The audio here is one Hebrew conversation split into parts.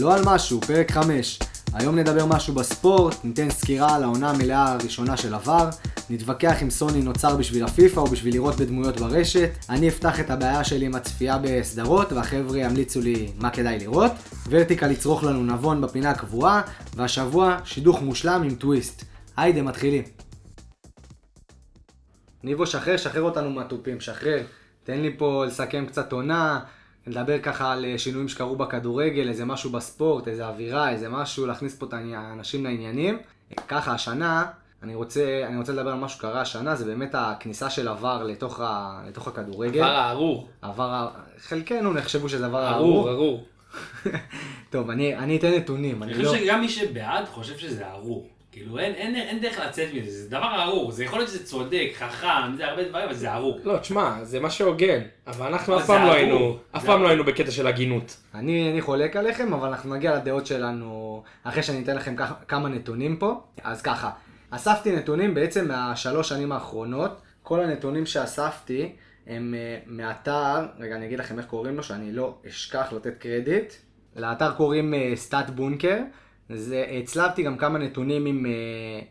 לא על משהו, פרק 5. היום נדבר משהו בספורט, ניתן סקירה על העונה המלאה הראשונה של עבר, נתווכח אם סוני נוצר בשביל הפיפא או בשביל לראות בדמויות ברשת, אני אפתח את הבעיה שלי עם הצפייה בסדרות, והחבר'ה ימליצו לי מה כדאי לראות, ורטיקל יצרוך לנו נבון בפינה הקבועה, והשבוע שידוך מושלם עם טוויסט. היידה, מתחילים. ניבו, שחרר, שחרר אותנו מהתופים, שחרר. תן לי פה לסכם קצת עונה, לדבר ככה על אה, שינויים שקרו בכדורגל, איזה משהו בספורט, איזה אווירה, איזה משהו, להכניס פה את האנשים לעניינים. ככה, השנה, אני רוצה, אני רוצה לדבר על משהו שקרה השנה, זה באמת הכניסה של עבר לתוך, ה, לתוך הכדורגל. עבר הארור. עבר, חלקנו נחשבו שזה עבר ארור, הארור. ארור. טוב, אני, אני אתן נתונים, אני אני לא... חושב שגם מי שבעד חושב שזה ארור. כאילו אין, אין, אין דרך לצאת מזה, זה דבר ארור. זה יכול להיות שזה צודק, חכם, זה הרבה דברים, אבל זה ארור. לא, תשמע, זה מה שהוגן. אבל אנחנו אף פעם לא. היינו, אף פעם לא. היינו בקטע של הגינות. אני, אני חולק עליכם, אבל אנחנו נגיע לדעות שלנו אחרי שאני אתן לכם ככה, כמה נתונים פה. אז ככה, אספתי נתונים בעצם מהשלוש שנים האחרונות. כל הנתונים שאספתי הם אה, מאתר, רגע אני אגיד לכם איך קוראים לו, שאני לא אשכח לתת קרדיט. לאתר קוראים סטאט בונקר. זה, הצלבתי גם כמה נתונים עם, אה,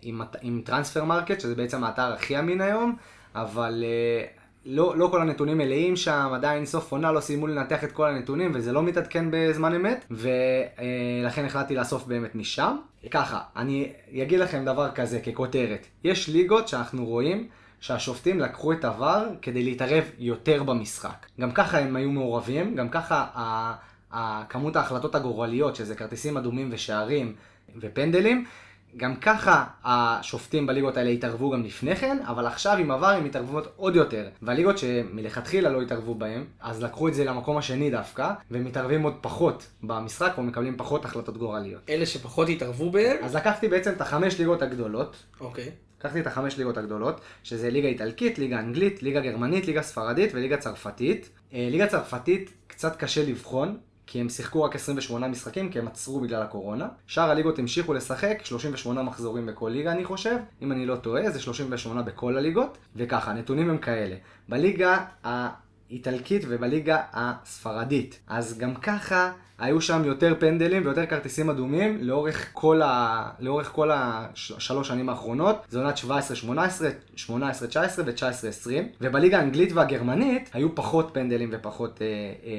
עם, עם Transfermarkt, שזה בעצם האתר הכי אמין היום, אבל אה, לא, לא כל הנתונים מלאים שם, עדיין סוף עונה לא סיימו לנתח את כל הנתונים וזה לא מתעדכן בזמן אמת, ולכן החלטתי לאסוף באמת משם. ככה, אני אגיד לכם דבר כזה ככותרת, יש ליגות שאנחנו רואים שהשופטים לקחו את ה VAR כדי להתערב יותר במשחק. גם ככה הם היו מעורבים, גם ככה ה- כמות ההחלטות הגורליות, שזה כרטיסים אדומים ושערים ופנדלים, גם ככה השופטים בליגות האלה התערבו גם לפני כן, אבל עכשיו עם עבר הם מתערבות עוד יותר. והליגות שמלכתחילה לא התערבו בהם, אז לקחו את זה למקום השני דווקא, ומתערבים עוד פחות במשחק ומקבלים פחות החלטות גורליות. אלה שפחות התערבו בהם? אז לקחתי בעצם את החמש ליגות הגדולות, אוקיי. לקחתי את החמש ליגות הגדולות, שזה ליגה איטלקית, ליגה אנגלית, ליגה גרמנית, ליגה ספרדית וליגה צרפתית. אה, ליגה צרפתית קצת קשה לבחון, כי הם שיחקו רק 28 משחקים, כי הם עצרו בגלל הקורונה. שאר הליגות המשיכו לשחק, 38 מחזורים בכל ליגה אני חושב, אם אני לא טועה, זה 38 בכל הליגות. וככה, הנתונים הם כאלה. בליגה האיטלקית ובליגה הספרדית. אז גם ככה היו שם יותר פנדלים ויותר כרטיסים אדומים לאורך כל, ה... לאורך כל השלוש שנים האחרונות. זה עונת 17-18, 18-19 ו-19-20. ובליגה האנגלית והגרמנית היו פחות פנדלים ופחות אה,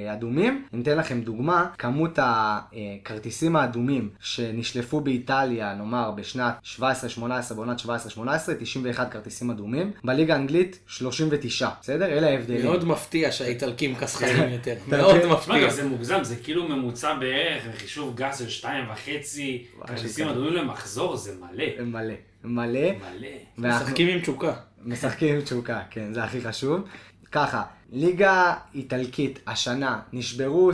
אה, אדומים. אני אתן לכם דוגמה, כמות הכרטיסים האדומים שנשלפו באיטליה, נאמר בשנת 17-18, בעונת 17-18, 91 כרטיסים אדומים. בליגה האנגלית 39, בסדר? אלה ההבדלים. מאוד מפתיע שהאיטלקים כסחרים יותר. מאוד מפתיע. זה מוגזם, זה כאילו ממוצע בערך, חישוב גס של שתיים וחצי, כרטיסים. אדומים למחזור, זה מלא. מלא, מלא. מלא. משחקים עם תשוקה. משחקים עם תשוקה, כן, זה הכי חשוב. ככה, ליגה איטלקית השנה נשברו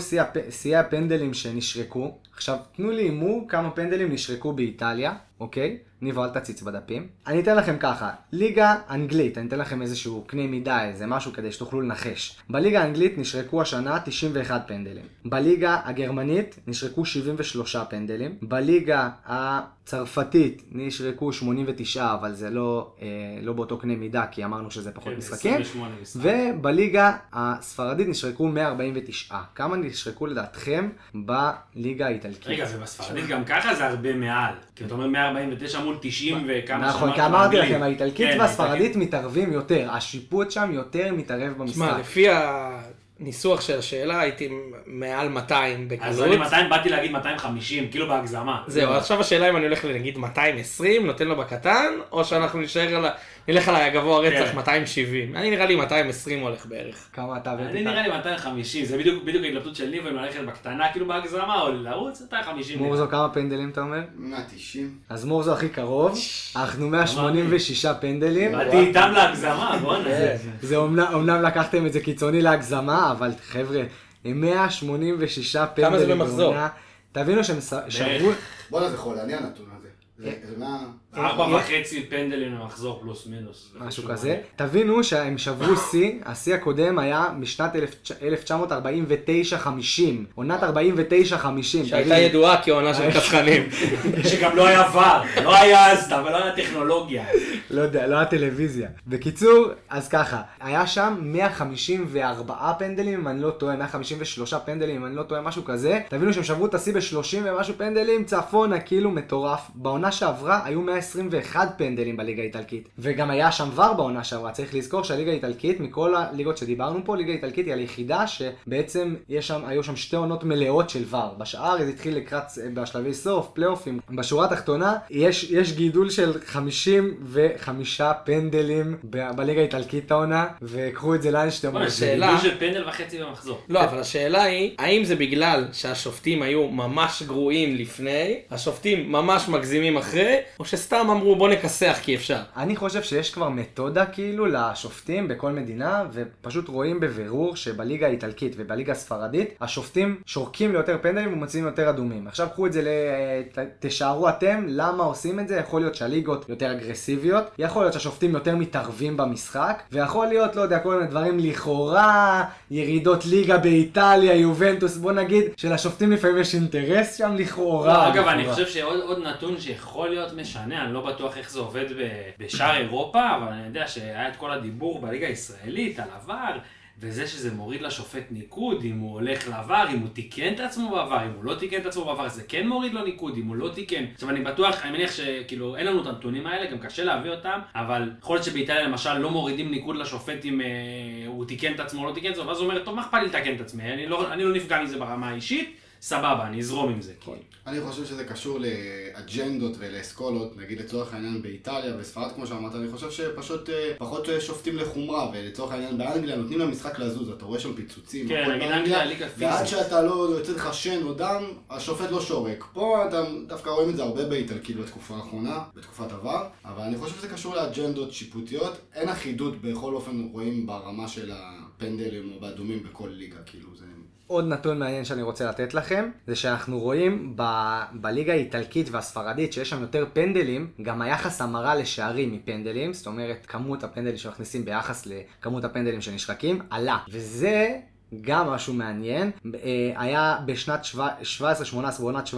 שיא הפנדלים שנשרקו. עכשיו, תנו לי הימור כמה פנדלים נשרקו באיטליה, אוקיי? ניבו, אל תציץ בדפים. אני אתן לכם ככה, ליגה אנגלית, אני אתן לכם איזשהו קנה מידה, איזה משהו כדי שתוכלו לנחש. בליגה האנגלית נשרקו השנה 91 פנדלים. בליגה הגרמנית נשרקו 73 פנדלים. בליגה הצרפתית נשרקו 89, אבל זה לא, אה, לא באותו קנה מידה, כי אמרנו שזה פחות כן, משחקים. 28 משחק. ובליגה הספרדית נשרקו 149. כמה נשרקו לדעתכם בליגה האיטלקית? רגע, ובספרדית גם ככה זה הרבה מעל. כי אתה אומר 149 מול 90 וכמה נכון, כי אמרתי. לכם, האיטלקית כן, והספרדית מתערבים יותר, השיפוט שם יותר מתערב במשחק. לפי הניסוח של השאלה הייתי מעל 200 אז בקלות. אני 200, באתי להגיד 250, כאילו בהגזמה. זהו, עכשיו השאלה אם אני הולך נגיד 220, נותן לו בקטן, או שאנחנו נשאר על ה... נלך על הגבוה רצח כן. 270. אני נראה לי 220 הולך בערך. כמה אתה אני ורטיקל? נראה לי 250, זה בדיוק ההתלבטות של ניבו אם ללכת בקטנה כאילו בהגזמה או לרוץ 250. מורזו, כמה פנדלים אתה אומר? 190. אז מורזו הכי קרוב, אנחנו 186 פנדלים. באתי איתם להגזמה, בואנה. כן, זה אומנם לקחתם את זה קיצוני להגזמה, אבל חבר'ה, הם 186 פנדלים. כמה זה במחזור? תבינו שהם שברו, בואנה זה חולני הנתון הזה. זה זה מה... ארבע אה, וחצי פנדלים למחזור פלוס מינוס. משהו כזה. תבינו שהם שברו שיא, השיא הקודם היה משנת 1949-50, עונת 49-50. שהייתה ידועה כעונה של קצחנים. שגם לא היה ור, לא היה אז, אבל לא היה טכנולוגיה. לא יודע, לא הטלוויזיה. בקיצור, אז ככה, היה שם 154 פנדלים, אם אני לא טועה, 153 פנדלים, אם אני לא טועה, משהו כזה. תבינו שהם שברו את השיא ב-30 ומשהו פנדלים, צפונה, כאילו מטורף. בעונה שעברה היו 121 פנדלים בליגה האיטלקית. וגם היה שם ור בעונה שעברה, צריך לזכור שהליגה האיטלקית, מכל הליגות שדיברנו פה, ליגה האיטלקית היא היחידה שבעצם יש שם, היו שם שתי עונות מלאות של ור. בשאר זה התחיל לקראת, בשלבי סוף, פלייאופים. בשורה התחתונה, יש, יש גידול של 55 פנדלים ב- בליגה האיטלקית העונה, וקחו את זה לאן שאתם רוצים. זה השאלה- גידול של פנדל וחצי במחזור. לא, אבל השאלה היא, האם זה בגלל שהשופטים היו ממש גרועים לפני, השופטים ממש מגזימים אחרי, או שסתם אמרו בוא נכסח כי אפשר. אני חושב שיש כבר מתודה כאילו לשופטים בכל מדינה, ופשוט רואים בבירור שבליגה האיטלקית ובליגה הספרדית, השופטים שורקים ליותר פנדלים ומוציאים יותר אדומים. עכשיו קחו את זה, ל... ת- תשערו אתם למה עושים את זה, יכול להיות שהליגות יותר אגרסיביות, יכול להיות שהשופטים יותר מתערבים במשחק, ויכול להיות, לא יודע, כל מיני דברים לכאורה, ירידות ליגה באיטליה, יובנטוס, בוא נגיד, שלשופטים לפעמים יש אינטרס שם לכאורה. לא, אגב, אני לכאורה. חושב שעוד עוד נתון שיכול להיות משנה, אני לא בטוח איך זה עובד בשאר אירופה, אבל אני יודע שהיה את כל הדיבור בליגה הישראלית על עבר, וזה שזה מוריד לשופט ניקוד, אם הוא הולך לעבר, אם הוא תיקן את עצמו בעבר, אם הוא לא תיקן את עצמו בעבר, זה כן מוריד לו ניקוד, אם הוא לא תיקן. עכשיו אני בטוח, אני מניח שכאילו אין לנו את הנתונים האלה, גם קשה להביא אותם, אבל יכול להיות שבאיטליה למשל לא מורידים ניקוד לשופט אם אה, הוא תיקן את עצמו או לא תיקן את עצמו, ואז הוא אומר, טוב, מה אכפת לי לתקן את עצמי, אני לא, אני לא נפגע מזה ברמה האישית, סבבה, אני אזרום עם זה. כאילו. אני חושב שזה קשור לאג'נדות ולאסכולות, נגיד לצורך העניין באיטליה וספרד כמו שאמרת, אני חושב שפשוט אה, פחות אה, שופטים לחומרה, ולצורך העניין באנגליה נותנים למשחק לזוז, אתה רואה שם פיצוצים, כן, נגיד אנגליה ליגה ועד פיזית. שאתה לא יוצא לך שן או דם, השופט לא שורק. פה אתה דווקא רואים את זה הרבה באיטלקית בתקופה האחרונה, בתקופת עבר, אבל אני חושב שזה קשור לאג'נדות שיפוטיות, אין אחידות בכל אופן רואים ברמה של הפנדלים או באדומים בכל ליגה, כאילו זה... עוד נתון מעניין שאני רוצה לתת לכם, זה שאנחנו רואים ב- בליגה האיטלקית והספרדית שיש שם יותר פנדלים, גם היחס המרה לשערים מפנדלים, זאת אומרת כמות הפנדלים שמכניסים ביחח לכמות הפנדלים שנשחקים, עלה. וזה... גם משהו מעניין, אה, היה בשנת 17-18, בעונת 17-18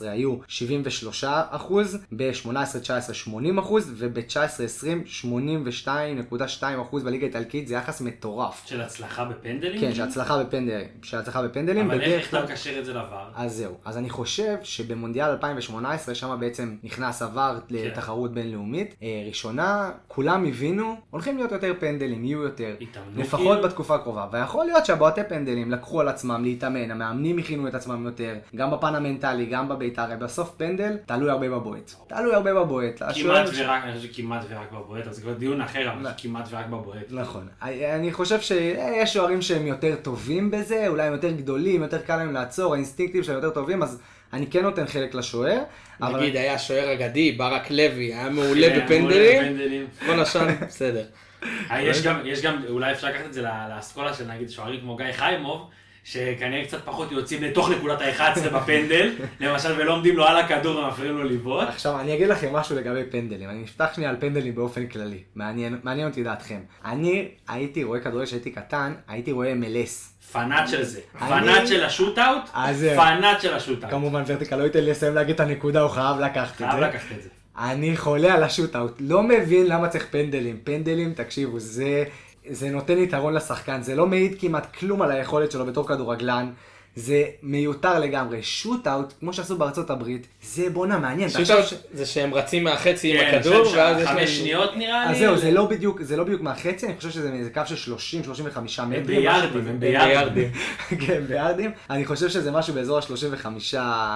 היו 73 אחוז, ב-18-19 80 אחוז, וב-19-20 82.2 אחוז בליגה האיטלקית, זה יחס מטורף. של הצלחה בפנדלים? כן, כאילו? שהצלחה בפנדלים, שהצלחה בפנדלים, אבל איך. אתה מקשר את זה לעבר? אז זהו, אז אני חושב שבמונדיאל 2018, שם בעצם נכנס עבר לתחרות בינלאומית, אה, ראשונה, כולם הבינו, הולכים להיות יותר פנדלים, יהיו יותר, לפחות כאילו? בתקופה הקרובה, ויכול להיות שהבועטי פנדלים לקחו על עצמם להתאמן, המאמנים הכינו את עצמם יותר, גם בפן המנטלי, גם בביתר, הרי בסוף פנדל, תלוי הרבה בבועט, תלוי הרבה בבועט, כמעט השוער ש- ורק, אני חושב שכמעט ורק בבועט, אז זה כבר דיון אחר, אבל לא. כמעט ורק בבועט. נכון. אני חושב שיש שוערים שהם יותר טובים בזה, אולי הם יותר גדולים, יותר קל להם לעצור, האינסטינקטים שלהם יותר טובים, אז אני כן נותן חלק לשוער. אבל- נגיד היה שוער אגדי, ברק לוי, היה מעולה כן, בפנדלים, בפנדלים. כל השאר בסדר. אה, יש גם, יש גם, אולי אפשר לקחת את זה לאסכולה של נגיד שוערים כמו גיא חיימוב, שכנראה קצת פחות יוצאים לתוך נקודת ה-11 בפנדל, למשל, ולא עומדים לו על הכדור ומפריעים לו לבעוט. עכשיו אני אגיד לכם משהו לגבי פנדלים, אני אפתח שנייה על פנדלים באופן כללי, מעניין, מעניין אותי דעתכם. אני הייתי רואה כדורגל כשהייתי קטן, הייתי רואה MLS. פנאט של זה. פנאט של השוטאוט, אז זהו. פנאט של השוטאוט. כמובן ורטיקל לא ייתן לי לסיים להגיד את הנקודה, הוא חייב לקחת את חייב זה. לקחת את זה. אני חולה על השוטאוט, לא מבין למה צריך פנדלים. פנדלים, תקשיבו, זה, זה נותן יתרון לשחקן, זה לא מעיד כמעט כלום על היכולת שלו בתור כדורגלן. זה מיותר לגמרי. שוטאוט, כמו שעשו בארצות הברית, זה בואנה מעניין. תחשוב שוטאוט ש- זה שהם רצים מהחצי עם כן, הכדור, שם ואז יש חמש להם... שניות נראה לי. אז זהו, זה לא בדיוק, זה לא בדיוק מהחצי, אני חושב שזה מאיזה קו של 30-35 מטרים. משהו ביארדים. הם ביארדים. כן, ביארדים. אני חושב שזה משהו באזור ה-35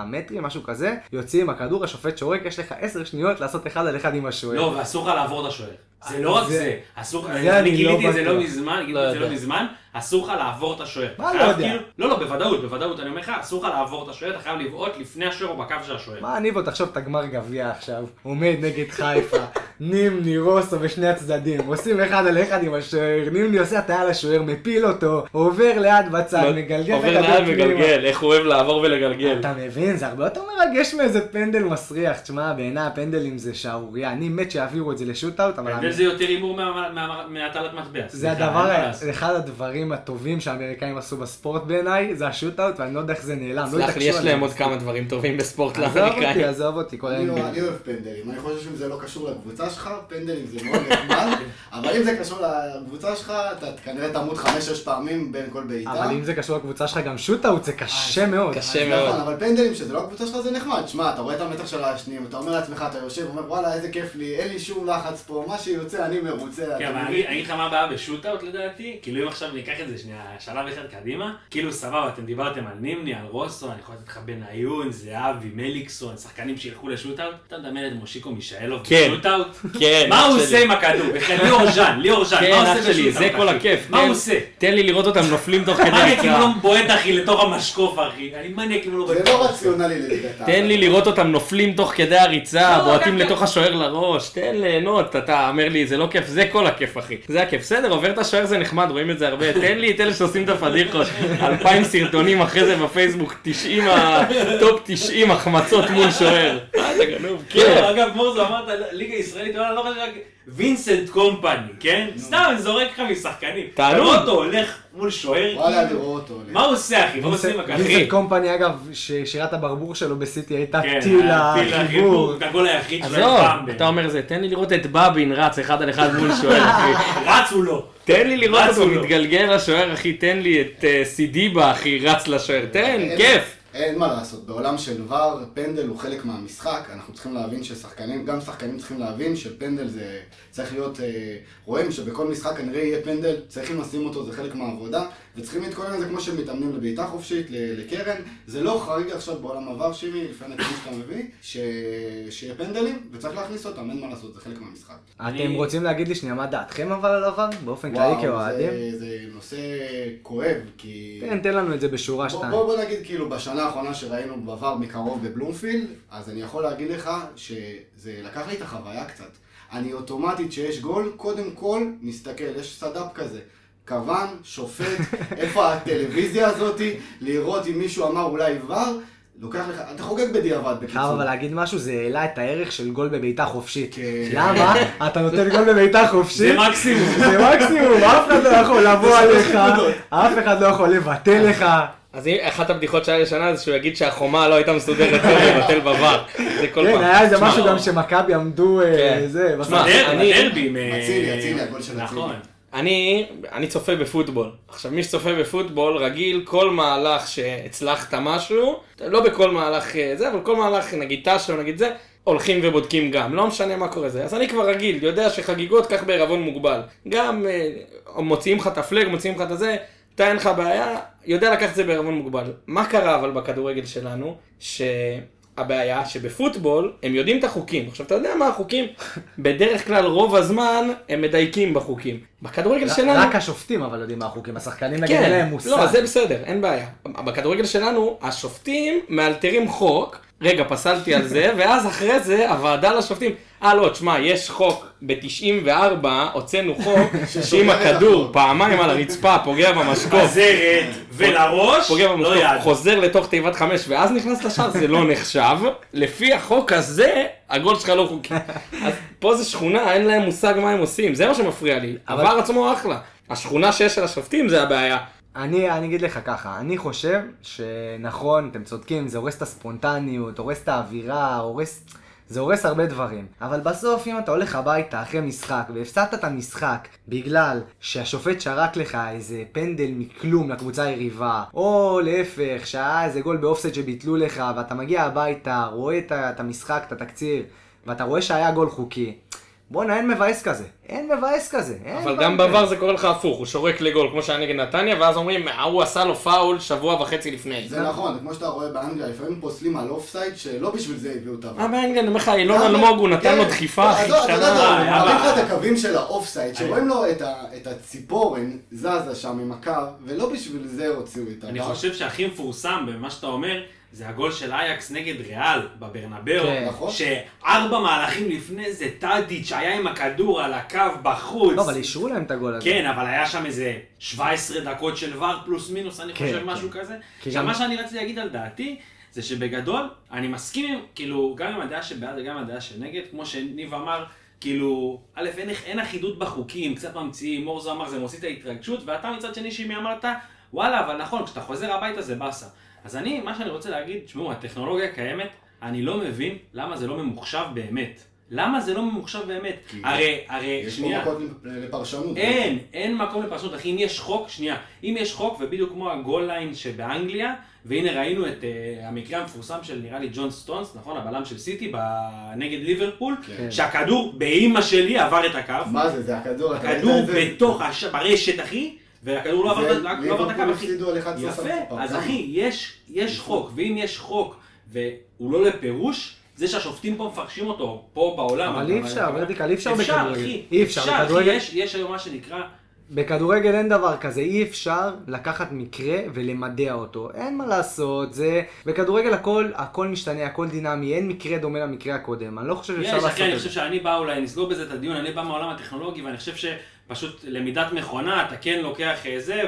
מטרים, משהו כזה. יוצאים עם הכדור, השופט שורק, יש לך 10 שניות לעשות אחד על אחד עם השוער. לא, ואסור לך לעבור את השוער. זה לא רק זה- אסור, אני אני גיליתי לא את זה לא. מזמן, גיליתי לא את זה לא. מזמן, אסור לך לעבור את השוער. מה לא יודע? כאילו- לא, לא, בוודאות, בוודאות, אני אומר לך, אסור לך לעבור את השוער, אתה חייב לבעוט לפני השוער או בקו של השוער. מה ניבו, תחשוב את הגמר גביע עכשיו, עומד נגד חיפה, נימני, רוסו בשני הצדדים, עושים אחד על אחד עם השוער, נימני עושה הטעיה לשוער, מפיל אותו, עובר ליד בצד, מגלגל את עובר הכדור לאן פנימה. מגלגל, איך הוא אוהב לעבור ולגלגל. אתה מבין, זה הרבה יותר מרגש מאיזה פנדל מסריח. תשמע, בעיניי הפנדלים זה שערורייה. אני מת שיעבירו את זה לשוטאוט, אבל... פנדל זה יותר הימור מה- מה- מהטלת מטבע. זה הדבר, אחד הדברים הטובים שהאמריקאים עשו בספורט בעיניי, זה השוטאוט, ואני לא יודע איך זה נעלם. לא סלח לי, יש להם. עוד כמה דברים טובים בספורט עזוב אותי, לאמריקאים. עזוב אותי, כל אני ה-NBA. אני אוהב פנדלים, אני חושב שאם זה לא קשור לקבוצה שלך, פנדלים זה מאוד נחמד, אבל אם זה קשור לקבוצה שלך, אתה כנראה תמות חמש-שש פעמים בין כל בעיטה. אבל אם זה קשור לקבוצה שלך, גם שוטאוט זה קשה מאוד. קשה מאוד. נכון, אבל פנדלים שזה לא הקבוצה שלך זה נחמד. שמע, אתה רואה את המתח של השניים, אתה אומר לעצמך, אתה יושב ואומר, וואלה, איזה כיף לי, אין לי שום לחץ פה, מה שיוצא אני מרוצה. כן, אבל? אני אגיד לך מה הבעיה בשוטאוט לדעתי, כאילו אם עכשיו ניקח את זה שנייה שלב אחד קדימה, כאילו סבבה, אתם דיברתם על נימני, על רוסו, אני יכול לתת לך בניון, זהבי, מליקסון, שחקנים שילכו לשוטאוט, אתה מדמיין את מושיקו מישאלוב כן. בשוטאוט? כן, מה הוא. עושה עם הכדור? בכלל, ליאור ז'אן, ליאור ז'אן, כן, מה הוא עושה שלי, בשוטאוט? זה כל? הכיף. מה הוא עושה? תן לי לראות אותם נופלים תוך כדי מניאק אם. לא בועט אחי לתוך המשקוף אחי, אני מניאק אם הוא לא זה בועט. לא רציונלי לליגת. תן לי לראות אותם נופלים תוך כדי הריצה, לא, בועטים לתוך השוער לראש, תן ליהנות, אתה אומר לי, זה לא כיף, זה כל הכיף אחי. זה הכיף, בסדר, עובר את השוער זה נחמד, רואים את זה הרבה, תן לי את אלה שעושים את הפדיחות, אלפיים סרטונים אחרי זה בפייסבוק, 90, ה- top 90 החמצות מול שוער. מה אתה גנוב, כיף. כן, אגב, מורזו אמרת ליגה ישראלית, וואלה, לא חושב רק וינסנט קומפני, כן? סתם, אני זורק לך משחקנים. רואה אותו הולך מול שוער, וואלה, כאילו, אני רואה אותו. מה הוא עושה אחי? מה הוא עושה עם? וינסנט קומפני אגב, ששירת הברבור שלו בסיטי הייתה כן, טיל הטיל החיבור. לחיבור, את הגול היחיד שלו עזוב. אתה אומר זה, תן לי לראות את בבין רץ אחד על אחד מול שוער אחי. רץ הוא לא. תן לי לראות אותו הוא. מתגלגל לשוער אחי, תן לי את אה, סידיבה אחי, רץ לשוער, תן, כיף. אין מה לעשות, בעולם של ור, פנדל הוא חלק מהמשחק, אנחנו צריכים להבין ששחקנים, גם שחקנים צריכים להבין שפנדל זה צריך להיות, אה, רואים שבכל משחק כנראה יהיה פנדל, צריכים לשים אותו, זה חלק מהעבודה, וצריכים להתכונן לזה כמו שמתאמנים לבעיטה חופשית, לקרן, זה לא חריג עכשיו בעולם עבר שימי, לפי הנתונים שאתה מביא, ש... שיהיה פנדלים, וצריך להכניס אותם, אין מה לעשות, זה חלק מהמשחק. אתם אני- רוצים להגיד לי שנייה מה דעתכם אבל על עבר? באופן כללי כאוהדים? זה, זה נושא כואב, כי... תן, תן לנו את זה בשורה בוא, שתיים. בוא, בוא נגיד כאילו בשנה האחרונה שראינו בעבר מקרוב בבלומפילד, אז אני יכול להגיד לך שזה לקח לי את החוויה קצת. אני אוטומטית שיש גול, קודם כל מסתכל, יש סד"פ כזה. כוון, שופט, איפה הטלוויזיה הזאתי, לראות אם מישהו אמר אולי עבר, לוקח לך, אתה חוגג בדיעבד חייב בקיצור. אבל להגיד משהו, זה העלה את הערך של גול בבעיטה חופשית. כן. למה? אתה נותן גול בבעיטה חופשית? זה מקסימום. זה מקסימום, אף אחד לא יכול לבוא עליך. אף אחד לא יכול לבטל לך. אז אחת הבדיחות שהיה לשנה זה שהוא יגיד שהחומה לא הייתה מסודרת טוב לבטל בבר. זה כל כן, פעם. היה איזה משהו גם שמכבי עמדו, אה, כן. זה, בדר- אני- אצילי, אצילי, הגול של אצילי. אני, אני צופה בפוטבול. עכשיו, מי שצופה בפוטבול רגיל, כל מהלך שהצלחת משהו, לא בכל מהלך אה, זה, אבל כל מהלך, נגיד או נגיד זה, הולכים ובודקים גם, לא משנה מה קורה זה. אז אני כבר רגיל, יודע שחגיגות כך בערבון מוגבל. גם אה, מוציאים לך את הפלג, מוציאים לך את הזה, אתה אין לך בעיה, יודע לקחת את זה בערבון מוגבל. מה קרה אבל בכדורגל שלנו? שהבעיה שבפוטבול הם יודעים את החוקים. עכשיו אתה יודע מה החוקים? בדרך כלל רוב הזמן הם מדייקים בחוקים. בכדורגל שלנו... רק השופטים אבל יודעים מה החוקים, השחקנים נגיד אין כן, להם מושג. לא, זה בסדר, אין בעיה. בכדורגל שלנו, השופטים מאלתרים חוק, רגע, פסלתי על זה, ואז אחרי זה, הוועדה לשופטים, אה לא, תשמע, יש חוק, ב-94 הוצאנו חוק, שאם הכדור. פעמיים על הרצפה פוגע במשקוף, בזרת ולראש, פוגע לא במשקוף. חוזר לתוך תיבת חמש ואז נכנס לשער, זה לא נחשב. לפי החוק הזה, הגול שלך לא חוקי. אז פה זה שכונה, אין להם מושג מה הם עושים, זה מה שמפריע לי. עבר עצמו אחלה. השכונה שיש של השופטים זה הבעיה. אני, אני אגיד לך ככה, אני חושב שנכון, אתם צודקים, זה הורס את הספונטניות, הורס את האווירה, הורס... זה הורס הרבה דברים. אבל בסוף, אם אתה הולך הביתה אחרי משחק, והפסדת את המשחק בגלל שהשופט שרק לך איזה פנדל מכלום לקבוצה היריבה, או להפך, שהיה איזה גול באופסט שביטלו לך, ואתה מגיע הביתה, רואה את המשחק, את התקציר, ואתה רואה שהיה גול חוקי. בואנה, אין מבאס כזה. אין מבאס כזה. אין אבל גם כזה. בעבר זה קורה לך הפוך, הוא שורק לגול כמו שהיה נגד נתניה, ואז אומרים, ההוא עשה לו פאול שבוע וחצי לפני. זה נכון, כמו שאתה רואה באנגליה, לפעמים פוסלים על אופסייד שלא בשביל זה הביאו את אה, ה VAR. באנגליה, אני אומר לך, אילון אלמוג, הוא נתן לו כן. דחיפה לא, הכי עזוב, אתה יודע. אתה אה, לך את הקווים של האופסייד, שרואים לו את הציפורן זזה שם עם הקו, ולא בשביל זה הוציאו את אני ה VAR. חושב שהכי מפורסם במה שאתה אומר, זה הגול של אייקס נגד ריאל בברנבאו, כן. נכון. שארבע מהלכים לפני זה טאדיץ' היה עם הכדור על הקו בחוץ. לא, אבל אישרו להם את הגול הזה. כן, אבל היה שם איזה 17 דקות של VAR פלוס מינוס, אני כן, חושב, כן. משהו כזה. כי עכשיו, גם- מה שאני רציתי להגיד על דעתי, זה שבגדול, אני מסכים, עם- כאילו, גם עם הדעה שבעד וגם עם הדעה שנגד, כמו שניב אמר, כאילו, א', אין, אין אחידות בחוקים, קצת ממציאים, מורזו אמר, זה מוציא את ההתרגשות, ואתה מצד שני, שימי אמרת, וואלה, אבל נכון, כשאתה חוזר הביתה זה באסה. אז אני, מה שאני רוצה להגיד, תשמעו, הטכנולוגיה קיימת, אני לא מבין למה זה לא ממוחשב באמת. למה זה לא ממוחשב באמת? הרי, הרי, יש פה שנייה. מקום לפרשנות. אין, אין מקום לפרשנות, אחי, אם יש חוק, שנייה, אם יש חוק, ובדיוק כמו ה goal line שבאנגליה, והנה ראינו את אה, המקרה המפורסם של נראה לי ג'ון סטונס, נכון, הבלם של סיטי, נגד ליברפול, כן. שהכדור באימא שלי עבר את הקו, מה זה, זה הכדור, הכדור את זה? בתוך, הש... ברשת, אחי, והכדור לא עבר זה- את- לא את אחי. הפסידו על 11 יפה. אז אחי, יש, יש חוק, ואם יש חוק, והוא לא לפירוש, זה שהשופטים פה מפרשים אותו, פה בעולם. אבל אי אפשר, ורטיקל, אי אפשר אפשר, בכדורגל. אחי. אי אפשר, בכדורגל- יש- יש היום מה שנקרא... בכדורגל אין דבר כזה, אי אפשר לקחת מקרה ולמדע אותו. אין מה לעשות, זה... בכדורגל הכל, הכל משתנה, הכל דינמי, אין מקרה דומה למקרה הקודם. אני לא חושב שאפשר יש, לעשות אחי, אני את חושב זה. שאני בא אולי, נסגור בזה את הדיון, אני בא מהעולם הטכנולוגי ואני חושב שפשוט למידת מכונה, אתה כן לוקח אה, זה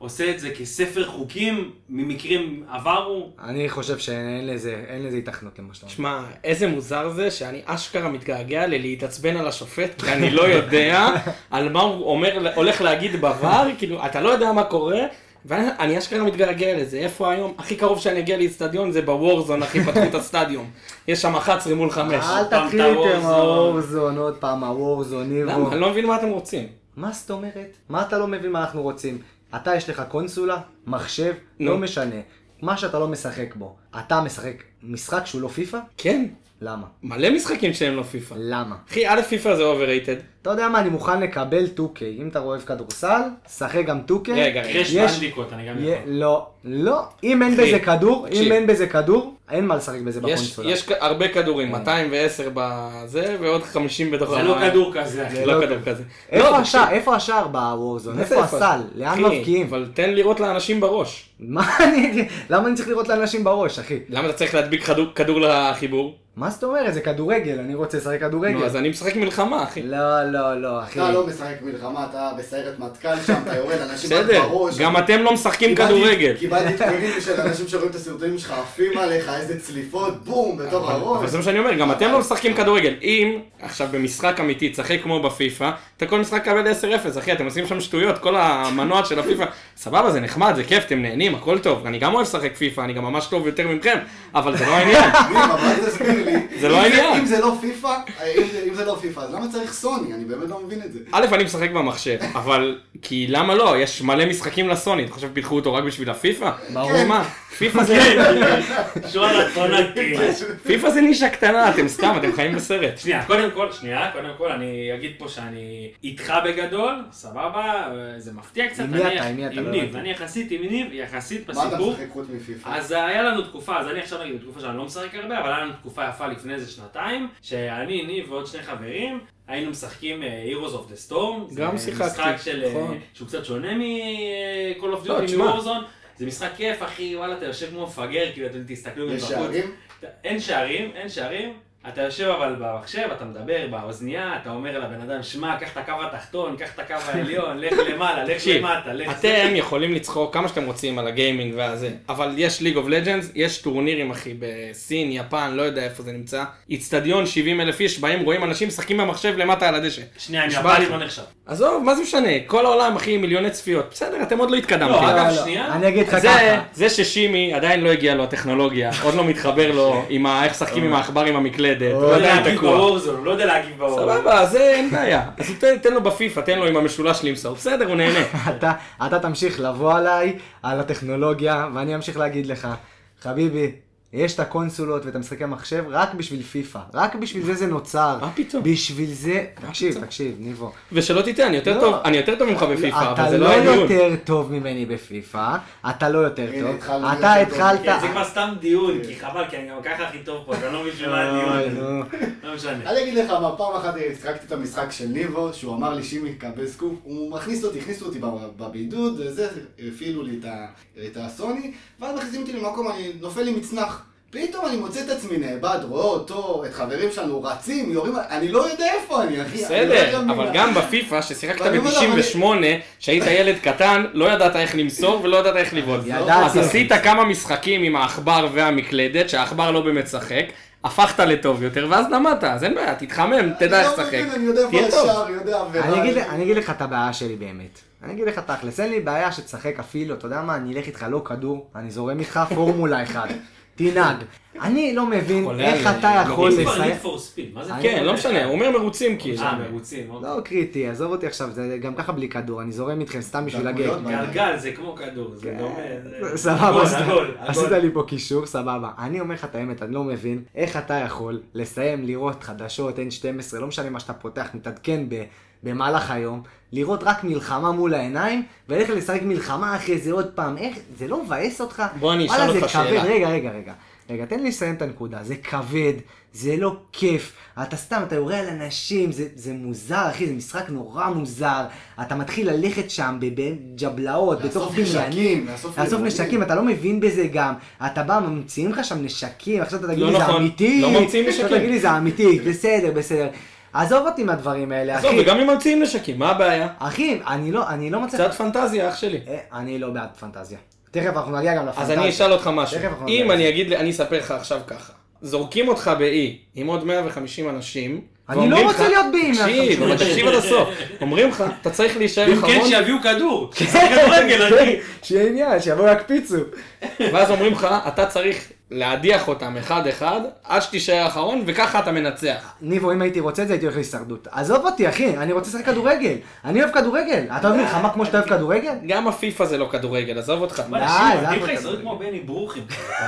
ועושה את זה כספר חוקים ממקרים עברו. אני חושב שאין לזה, אין לזה התכנות למה שאתה אומר. שמע, איזה מוזר זה שאני אשכרה מתגעגע ללהתעצבן על השופט, כי אני לא יודע על מה הוא אומר, הולך להגיד בVAR, כאילו, אתה לא יודע מה קורה, ואני אשכרה מתגעגע לזה. איפה היום? הכי קרוב שאני אגיע לאיצטדיון זה בוורזון, אחי, פתחו את הסטדיום. יש שם 11 מול 5. אל תתחיל איתם הוורזון. עוד פעם הוורזון, ניבו. למה? אני לא מבין מה אתם רוצים. מה זאת אומרת? מה אתה לא מבין מה אנחנו רוצים? אתה יש לך קונסולה, מחשב. לא משנה. מה שאתה לא משחק בו. אתה משחק משחק שהוא לא פיפא? כן, למה? מלא משחקים שהם לא פיפא. למה? אחי, א' פיפא זה overrated. אתה יודע מה, אני מוכן לקבל 2K. אם אתה אוהב כדורסל, שחק גם 2K. רגע, יש- Bandicoot, אני גם יכול. לא, לא. אם אין בזה כדור, אם. אין בזה כדור, אין מה לשחק בזה יש, בקונסולה. יש הרבה כדורים, 210 בזה, ועוד 50 בתוך זה לא כדור כזה. זה לא לא כדור כזה. איפה לא, השער? איפה השער ב Warzone? איפה הסל? לאן מבקיעים? אבל תן לירות לאנשים בראש. מה אני... למה אני צריך לירות לאנשים בראש, אחי? למה אתה צריך להדביק כדור, לחיבור? מה זאת אומרת? זה כדורגל, אני רוצה לשחק נו, כדורגל. אז אני משחק מלחמה, אחי. לא, לא, לא, אחי. אתה לא משחק מלחמה, אתה בסיירת מטכ"ל שם, אתה יורד אנשים רק בסדר, בראש. גם אתם לא משחקים כדורגל. קיבלתי תקורים של אנשים שרואים את הסרטונים שלך עפים עליך, איזה צליפות, בום, בתוך אבל הראש. זה מה שאני אומר, גם אתם לא משחקים כדורגל. אם עכשיו במשחק אמיתי תשחק כמו בפיפא, אתה כל משחק קבל 10-0, אחי, אתם עושים שם שטויות, כל המנוע של הפיפא. סבבה, זה נחמד, זה כיף, אתם נהנים, הכל טוב. אני גם אוהב לשחק פיפא, אני גם ממש טוב יותר מכם, אבל זה לא העניין. זה לא אם העניין. אם זה לא פיפא, אם זה- אם זה לא פיפא, אז למה צריך סוני? אני באמת לא מבין את זה. א', אני משחק במחשב, אבל כי למה לא? יש מלא משחקים לסוני, אתה חושב פיתחו אותו רק בשביל הפיפא? ברור. מה? פיפא זה... שואל הטונתי. פיפא זה נישה קטנה, אתם סתם, אתם חיים בסרט. שנייה, קודם כל, שנייה, קודם כל אני אגיד פה שאני איתך בגדול, סבבה, זה מפתיע קצת. עם מי אני- אתה? עם מי אתה? עם לא ניב. אני יחסית עם ניב, יחסית מה אתה בסיפור. משחק חוץ מפיפא? אז היה לנו תקופה, אז אני עכשיו נגיד בתקופה שאני לא משחק הרבה, אבל היה לנו תקופה יפה לפני איזה שנתיים, שאני, ניב ועוד שני חברים, היינו משחקים אה, Heroes of the Storm. גם זה שיחקתי, משחק של, אה, נכון. שהוא קצת שונה מ-call of לא, Duty. מ-Warzone. זה משחק כיף, אחי, וואלה, אתה יושב כמו מפגר, כאילו, אתם תסתכלו יש מבחוץ. שערים? אין שערים, אין שערים. אתה יושב אבל במחשב, אתה מדבר באוזנייה, אתה אומר לבן אדם, שמע, קח את הקו התחתון, קח את הקו העליון, לך למעלה, לך למטה, לך זה." אתם יכולים לצחוק כמה שאתם רוצים על הגיימינג והזה, אבל יש ליג אוף לג'אנס, יש טורנירים אחי בסין, יפן, לא יודע איפה זה נמצא, איצטדיון 70 אלף איש, באים רואים אנשים משחקים במחשב למטה על הדשא. שנייה, יפנים. לא נחשב. עזוב, מה זה משנה, כל העולם אחי מיליוני צפיות, בסדר, אתם עוד לא התקדמתם. לא, אגב, לא, לא. שנייה. אני אגיד לך זה, ככה. זה ששימי עדיין לא הגיע לו הטכנולוגיה, עוד לא מתחבר לו עם ה- איך משחקים עם העכבר עם המקלדת, הוא הוא לא יודע להגיב. בוורזון, הוא לא יודע להגיב בוורזון. סבבה, זה אין בעיה. אז תן- לו בפיפא, תן לו עם המשולש למסור, בסדר, הוא נהנה. אתה תמשיך לבוא עליי, על הטכנולוגיה, ואני אמשיך להגיד לך, חביבי, יש את הקונסולות ואת המשחקי המחשב רק בשביל פיפא. רק בשביל זה זה נוצר. מה פתאום? בשביל זה... תקשיב? תקשיב, ניבו. ושלא תטעה, אני יותר לא. טוב, אני יותר טוב ממך בפיפא, אבל אתה זה לא לא הדיון. יותר טוב ממני בפיפא, אתה לא יותר טוב. אתה התחלת... כן, זה כבר סתם דיון, כי חבל, כי אני גם ככה הכי טוב פה, אתה לא מבין מה אוי, הדיון. לא משנה. אני אגיד לך מה, פעם אחת שיחקתי את המשחק של ניבו, שהוא אמר לי שימי קבל סקופ, הוא מכניס אותי, הכניסו אותי בב- בבידוד, וזה, הפעילו לי את הסוני, ואז מכניסים אותי למקום, אני נופל לי מצנח. פתאום אני מוצא את עצמי נאבד, רואה אותו, את חברים שלנו רצים, יורים, אני לא יודע איפה אני, אחי. אני לא בסדר, אבל גם בפיפא, ששיחקת ואני אומר לך, ב-98, שהיית ילד קטן, לא ידעת איך למסור ולא ידעת איך לבעוט. אז עשית כמה משחקים עם העכבר והמקלדת, שהעכבר לא באמת שחק, הפכת לטוב יותר, ואז למדת, אז אין בעיה, תתחמם, תדע איך אני לא לשחק. מבין, אני יודע טוב. השער, יודע עבירה. אני אגיד, אני אגיד לך את הבעיה שלי באמת. אני אגיד לך תכלס, אין לי בעיה שתשחק אפילו, אתה יודע מה, אני אלך איתך לא כדור, אני זורם איתך פורמולה אחד. תנהג. אני לא מבין איך אתה לא, יכול כבר לסיים... כן, לא משנה, הוא אומר מרוצים כאילו. אה, מרוצים, אוקיי. לא קריטי, עזוב אותי עכשיו, זה גם ככה בלי כדור, אני זורם איתכם סתם בשביל הגג. גלגל זה כמו כדור, כן. זה דומה. זה- סבבה, עגול, עשית-. לי פה קישור, סבבה. אני אומר לך את האמת, אני לא מבין איך אתה יכול לסיים לראות חדשות N12, לא משנה מה שאתה פותח, מתעדכן ב- במהלך היום, לראות רק מלחמה מול העיניים, וללכת לשחק מלחמה אחרי זה עוד פעם, איך, זה לא מבאס אותך? בוא אני אשאל זה אותך כבד. שאלה. רגע, רגע, רגע. רגע, תן לי לסיים את הנקודה, זה כבד, זה לא כיף, אתה סתם, אתה יורה על אנשים, זה, זה מוזר, אחי, זה משחק נורא מוזר, אתה מתחיל ללכת שם בג'בלאות, בתוך לאסוף נשקים, בניינים, לאסוף לאסוף רימונים. נשקים, אתה לא מבין בזה גם, אתה בא, ממציאים לך שם נשקים, עכשיו אתה תגיד לא לי זה נכון, אמיתי, לא ממציאים נשקים. תגיד לי זה אמיתי, בסדר, בסדר. עזוב אותי מהדברים האלה, עזוב, אחי. וגם אם ממציאים נשקים, מה הבעיה? אחי, אני לא, אני לא מצליח... קצת פנטזיה, אח שלי. אה, אני לא בעד פנטזיה. תכף אנחנו נגיע גם אז לפנטזיה. אני אשאל אותך משהו. אם. אני אגיד, אני אספר לך עכשיו ככה. זורקים אותך באי עם עוד 150 אנשים. אני לא רוצה להיות באי עם תקשיב, 150 אבל תקשיב עד הסוף. אומרים לך, אתה צריך להישאר אם כן, שיביאו כדור. שיהיה עניין, שיבואו יקפיצו. ואז אומרים לך, אתה צריך להדיח אותם אחד-אחד, עד שתישאר אחרון, וככה אתה מנצח. ניבו, אם הייתי רוצה את זה, הייתי הולך להישרדות. עזוב אותי, אחי, אני רוצה לשחק כדורגל. אני אוהב כדורגל. אתה אוהב מלחמה כמו שאתה אוהב כדורגל? גם הפיפא זה לא כדורגל, עזוב אותך. די, שימי, זה מתאים לך הכל הישרדות כדורגל. כמו בני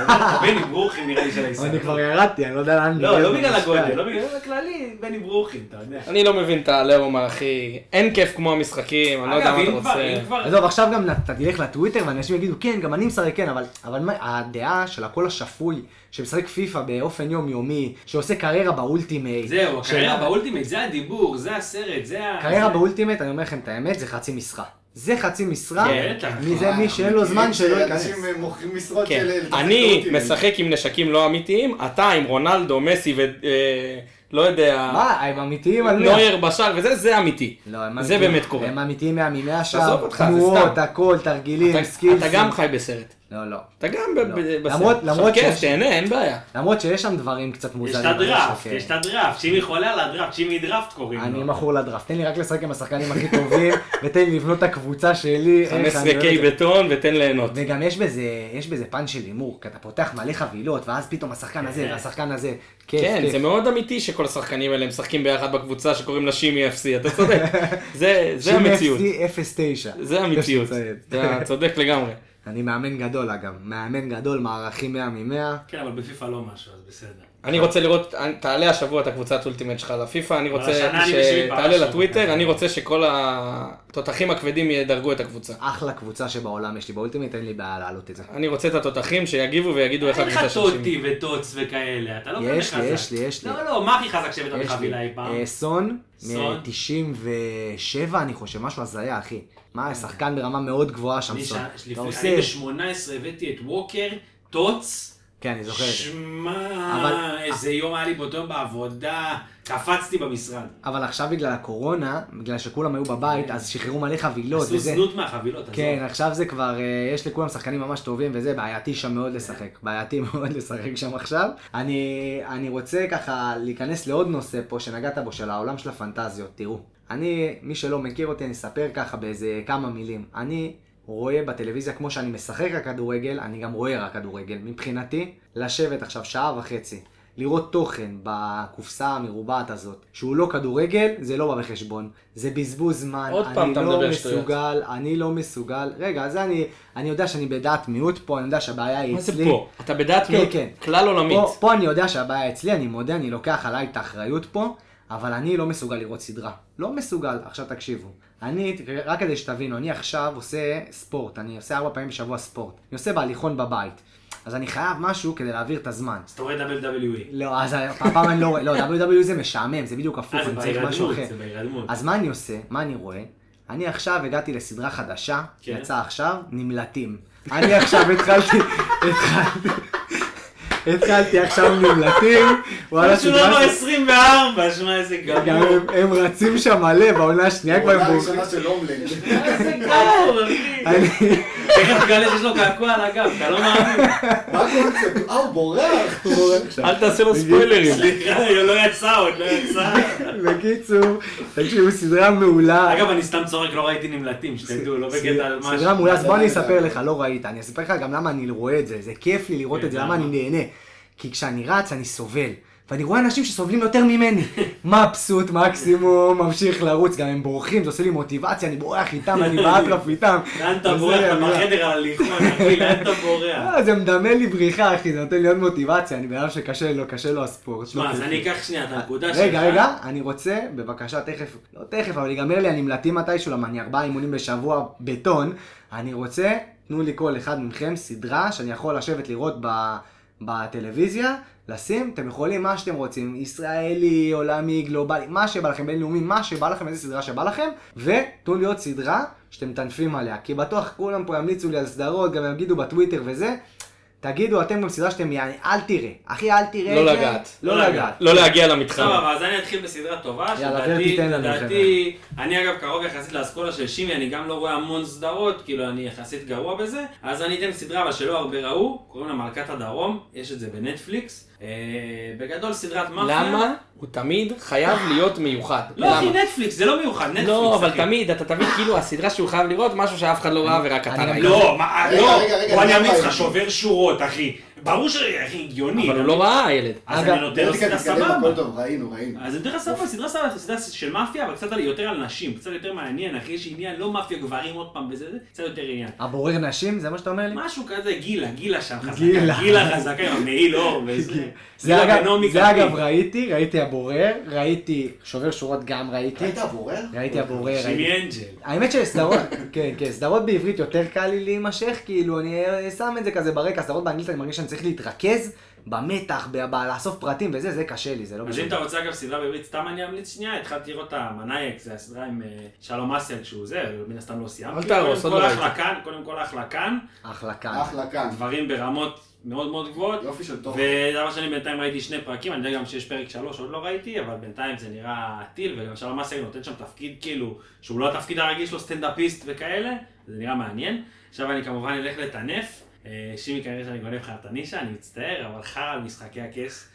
יודע, בני ברוכין נראה לי של הישרדות. אני כבר ירדתי, אני לא יודע לאן... לא, לא בגלל. הגודל, לא בגלל, זה כללי, בני ברוכין, אתה יודע. אני לא מבין את העליהום, אחי. אין כיף כמו המשחקים, אני לא יודע מה אתה רוצה. עזוב, עכשיו גם אתה תלך לטוויטר ואנשים יגידו, כן, גם אני משחק, כן, אבל, אבל מה, הדעה של הקול השפוי, שמשחק פיפא באופן יומיומי, שעושה קריירה ב Ultimate. זהו, הקריירה של- ב Ultimate, זה הדיבור, זה הסרט, זה ה... קריירה זה- ב Ultimate, אני אומר לכם את האמת, זה חצי משרה. זה חצי משרה, כן, בטח. מי זה מי שאין לו זמן שלא ייכנס. אנשים אה, מוכרים משרות כן, של... אני. משחק עם נשקים לא אמיתיים, אתה עם רונלדו, מסי ו... אה, לא יודע, מה, הם אמיתיים על? נויר בשער וזה, זה אמיתי. לא, הם זה אמיתיים. באמת קורה. הם אמיתיים מהמימי השער, זה תנועות, סתם. הכל, תרגילים, אתה- skills ים. אתה גם חי בסרט. לא, לא. אתה גם לא. בסרט. למרות- למרות כיף, שיש- תהנה, אין בעיה. למרות שיש שם דברים קצת יש מוזרים. את הדראפט. יש את הדראפט, שימי חולה על הדראפט, שימי דראפט קוראים אני לו. מכור לדראפט, תן לי רק לשחק עם השחקנים הכי טובים, ותן לי לבנות את הקבוצה שלי. איך אני 15 אוהב קיי את זה. בטון ותן ליהנות. וגם יש בזה, יש בזה פן של הימור, כי אתה פותח מלא חבילות, ואז פתאום השחקן הזה והשחקן הזה, כיף, כן, כיף. זה מאוד אמיתי שכל השחקנים האלה משחקים ביחד בקבוצה שקוראים לה שימי FC, אתה צודק. זה זה שימי המציאות. FC 09. זה המציאות. יש. אתה צודק לגמרי. אני מאמן גדול אגב, מאמן גדול, מערכים 100 מ-100. כן, אבל בפיפא לא משהו, אז בסדר. אני רוצה לראות, תעלה השבוע את הקבוצת אולטימט שלך לפיפא, אני רוצה שתעלה לטוויטר, אותו. אני רוצה שכל התותחים הכבדים ידרגו את הקבוצה. אחלה קבוצה שבעולם יש לי באולטימט, אין לי בעיה להעלות את זה. אני רוצה את התותחים שיגיבו ויגידו איך אין לך הקבוצה של שימי. טוטי וטוץ וכאלה, אתה לא כזה יש חזק. לי, יש לי, יש לי. לא, לא, מה הכי חזק שהבאת. בחבילה אי פעם? אה, סון, סון. מ-97 אני חושב, משהו הזיה אחי. מה, שחקן ברמה מאוד גבוהה שם סון. אני ב-18 הבאתי את ווקר, טוץ. כן, אני זוכר. שמע, אבל- איזה יום היה לי באותו יום בעבודה, קפצתי במשרד. אבל עכשיו בגלל הקורונה, בגלל שכולם היו בבית, אז שחררו מלא חבילות עשו וזה. זנות מהחבילות, עזוב. כן, עכשיו זה כבר, אה, יש לכולם שחקנים ממש טובים וזה, בעייתי שם מאוד לשחק. בעייתי מאוד לשחק שם עכשיו. אני, אני רוצה ככה להיכנס לעוד נושא פה שנגעת בו, של העולם של הפנטזיות. תראו, אני, מי שלא מכיר אותי, אני אספר ככה באיזה כמה מילים. אני רואה בטלוויזיה, כמו שאני משחק רק כדורגל, אני גם רואה רק כדורגל. מבחינתי, לשבת עכשיו שעה וחצי, לראות תוכן בקופסה המרובעת הזאת, שהוא לא כדורגל, זה לא בא בחשבון. זה בזבוז זמן. עוד פעם אתה אני לא מדבר שטויות. מסוגל, אני לא מסוגל. רגע, זה אני, אני יודע שאני בדעת מיעוט פה, אני יודע שהבעיה היא מה אצלי. זה פה? אתה בדעת כן, מיעוט כן. כלל עולמית. פה, פה אני יודע שהבעיה אצלי, אני מודה, אני לוקח עליי את האחריות פה, אבל אני לא מסוגל לראות סדרה. לא מסוגל. עכשיו תקשיבו. אני, רק כדי שתבינו, אני עכשיו עושה ספורט, אני עושה ארבע פעמים בשבוע ספורט. אני עושה בהליכון בבית. אז אני חייב משהו כדי להעביר את הזמן. אז אתה רואה WWE. לא, אז פעם אני לא רואה, לא, WWE זה משעמם, זה בדיוק הפוך, אה, אני צריך משהו אחר. אז מה אני עושה? מה אני רואה? אני עכשיו הגעתי לסדרה חדשה, כן. יצא עכשיו, נמלטים. אני עכשיו התחלתי, התחלתי, התחלתי עכשיו נמלטים, וואלה, משהו סדרה לא ש- 24, שמע איזה גם גמור. הם- הם רצים שם מלא, בעונה השנייה כבר הם בורחים. הראשונה של הומלנד. איזה גמור, אחי. אני- תכף תגלה שיש לו קעקוע על הגב, אתה לא מאמין. מה הקונספט? אה, הוא בורח. אל תעשה לו ספוילרים. סליחה, לא יצא עוד, לא יצא. בקיצור, תקשיבו, סדרה מעולה. אגב, אני סתם צוחק, לא ראיתי נמלטים, שתדעו, לא בקטע על משהו. סדרה מעולה, אז בוא אני אספר. לך, לא ראית, אני אספר לך גם למה אני רואה את זה, זה כיף לי לראות כן, את זה, למה? למה אני נהנה. כי כשאני רץ אני סובל, ואני רואה אנשים שסובלים יותר ממני. מבסוט, מקסימום, ממשיך לרוץ, גם הם בורחים, זה עושה לי מוטיבציה, אני בורח איתם, אני באטרף איתם. לאן אתה בורח? אתה. בחדר על הליכון, אחי, לאן אתה בורח? אה, זה מדמה לי בריחה, אחי, זה נותן לי עוד מוטיבציה, אני בן שקשה לו, קשה לו הספורט. שמע, לא אז אני. אקח שנייה את הנקודה שלך. רגע, רגע, אני רוצה, בבקשה, תכף, לא תכף, אבל ייגמר לי הנמלטים מתישהו, למה אני ארבעה אימונים בשבוע בטון. אני רוצה, תנו לי כל אחד מכם סדרה שאני יכול לשבת לראות ב, בטלוויזיה, לשים, אתם יכולים מה שאתם רוצים, ישראלי, עולמי, גלובלי, מה שבא לכם, בינלאומי, מה שבא לכם, איזה סדרה שבא לכם, ותנו עוד סדרה שאתם מטנפים עליה, כי בטוח כולם פה ימליצו לי על סדרות, גם יגידו בטוויטר וזה. תגידו אתם גם סדרה שאתם יעני, אל תראה. אחי, אל תראה לא את זה. לגעת. לא לא לגעת. לא להגיע למתחם. סבבה, אז אני אתחיל בסדרה טובה, שלדעתי, תיתן לנו, לדעתי, אני אגב קרוב יחסית לאסכולה של שימי, אני גם לא רואה המון סדרות, כאילו אני יחסית גרוע בזה, אז אני אתן סדרה אבל שלא הרבה ראו, קוראים לה מלכת הדרום, יש את זה בנטפליקס, בגדול סדרת מאפיה. למה? הוא תמיד חייב להיות מיוחד. לא אחי? נטפליקס, זה לא מיוחד, נטפליקס, לא, אבל. תמיד, אתה תמיד כאילו הסדרה שהוא חייב לראות משהו שאף אחד לא ראה ורק אתה ראית. לא, לא, אני אמליץ לא לך. שובר שורות, אחי. ברור ש... אחי, הגיוני. אבל הוא לא ראה, הילד. אז אני נותן לו סדרה סבבה. טוב, ראינו, ראינו. אז אני אתן לך סבבה, סדרה סבבה, סדרה של מאפיה, אבל קצת יותר על נשים, קצת יותר מעניין, אחי, יש עניין, לא מאפיה גברים עוד פעם וזה, זה, קצת יותר עניין. הבורר נשים, זה מה שאתה אומר לי? משהו כזה, גילה, גילה שם חזקה, גילה. גילה חזקה עם המעיל אור וזה. זה אגב, ראיתי, ראיתי הבורר, ראיתי שובר שורות גם ראיתי, ראית הבורר? ראיתי הבורר, שימי. אנג'ל. האמת שסדרות, כן, כן, סדרות בעברית יותר קל לי להימשך, כאילו, אני אה, שם את זה כזה ברקע, סדרות באנגלית אני מרגיש שאני צריך להתרכז במתח, ב- ב- לאסוף פרטים וזה, זה קשה לי, זה לא אז אם. אתה רוצה אגב סדרה בעברית, סתם אני אמליץ שנייה, התחלתי לראות את המנאייק, זה הסדרה עם אה, שלום אסיאל שהוא זה, מן הסתם לא סיימתי. אל תהרוס, קודם עוד כל לא אחלה ראיתי. כאן, קודם כל אחלה כאן, אחלה כאן. אחלה כאן. דברים ברמות מאוד מאוד גבוהות. יופי של תוכן. ודבר שני, בינתיים ראיתי שני פרקים, אני יודע גם שיש פרק שלוש, עוד לא ראיתי, אבל בינתיים זה נראה טיל, וגם שלום אסיאל נותן שם תפקיד כאילו, שהוא לא התפקיד הרגיל שלו, סטנדאפיסט וכאלה, זה נראה מעניין. עכשיו אני כמובן אלך לטנף. אה, שימי כנראה שאני גונב לך את הנישה, אני מצטער, אבל חרא על משחקי הכס.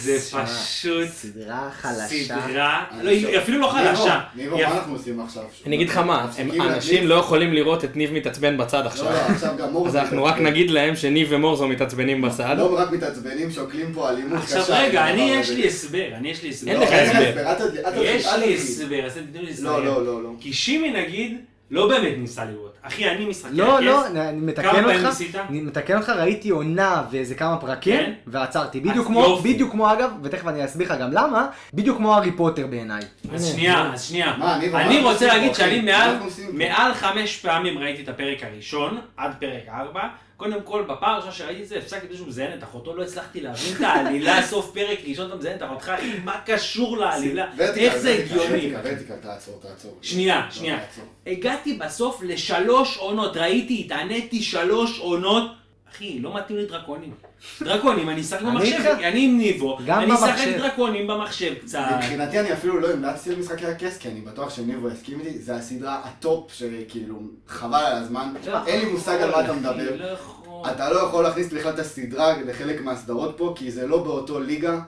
זה פשוט סדרה חלשה. סדרה, לא, היא אפילו לא חלשה. ניבו, מה אנחנו עושים עכשיו? אני אגיד לך מה, אנשים? לא יכולים לראות את ניב מתעצבן בצד לא, עכשיו. לא, עכשיו גם מורז אז אנחנו רק. נגיד להם שניב ומורזו מתעצבנים בצד. לא רק מתעצבנים, שוקלים פה אלימות קשה. עכשיו רגע, אני יש. לי הסבר, אני יש לי הסבר. אין לא, לך הסבר. יש לי. הסבר, אז תנו לי לסיים. לא, לא, לא, לא. כי שימי נגיד, לא באמת ניסה לראות. אחי, אני משחקי הכס. לא, לא, אני כמה מתקן פעמים אותך, ניסית? אני מתקן אותך, ראיתי עונה ואיזה כמה פרקים, כן? ועצרתי. בדיוק כמו, יופי. בדיוק כמו אגב, ותכף אני אסביר לך גם למה, בדיוק כמו הארי פוטר בעיניי. אז שנייה, אז שנייה. מה, אני- אני רוצה להגיד שאני מעל-? מעל חמש פעמים ראיתי את הפרק הראשון, עד פרק ארבע. קודם כל, הראשונה שראיתי את זה, הפסקתי שהוא מזיין את אחותו, לא הצלחתי להבין את העלילה, סוף פרק ראשון אתה מזיין את אחותך, אחי, מה קשור לעלילה? איך זה הגיוני? ורטיקל, תעצור, תעצור. שנייה, לא, שנייה. תעצור. הגעתי בסוף לשלוש עונות, ראיתי, התעניתי שלוש עונות. אחי, לא מתאים לי דרקונים. דרקונים, אני אשחק במחשב. אני עם ניבו, אני אשחק. דרקונים במחשב קצת. מבחינתי אני אפילו לא המלצתי על משחקי הכס, כי אני בטוח שניבו יסכים איתי, זה הסדרה הטופ שכאילו חבל על הזמן, אין לי מושג על מה אתה מדבר. לא. אתה לא יכול להכניס בכלל את הסדרה לחלק מהסדרות פה, כי זה לא באותו ליגה.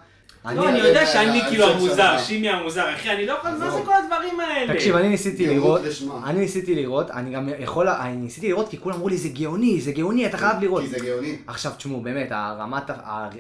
לא, אני יודע שאני כאילו המוזר, שימי המוזר, אחי, אני לא יכול, מה זה. כל הדברים האלה? תקשיב, אני ניסיתי לראות. אני ניסיתי לראות, אני גם יכול, אני ניסיתי לראות כי כולם אמרו לי זה גאוני, זה גאוני, אתה חייב לראות. כי זה גאוני. עכשיו תשמעו, באמת, הרמת,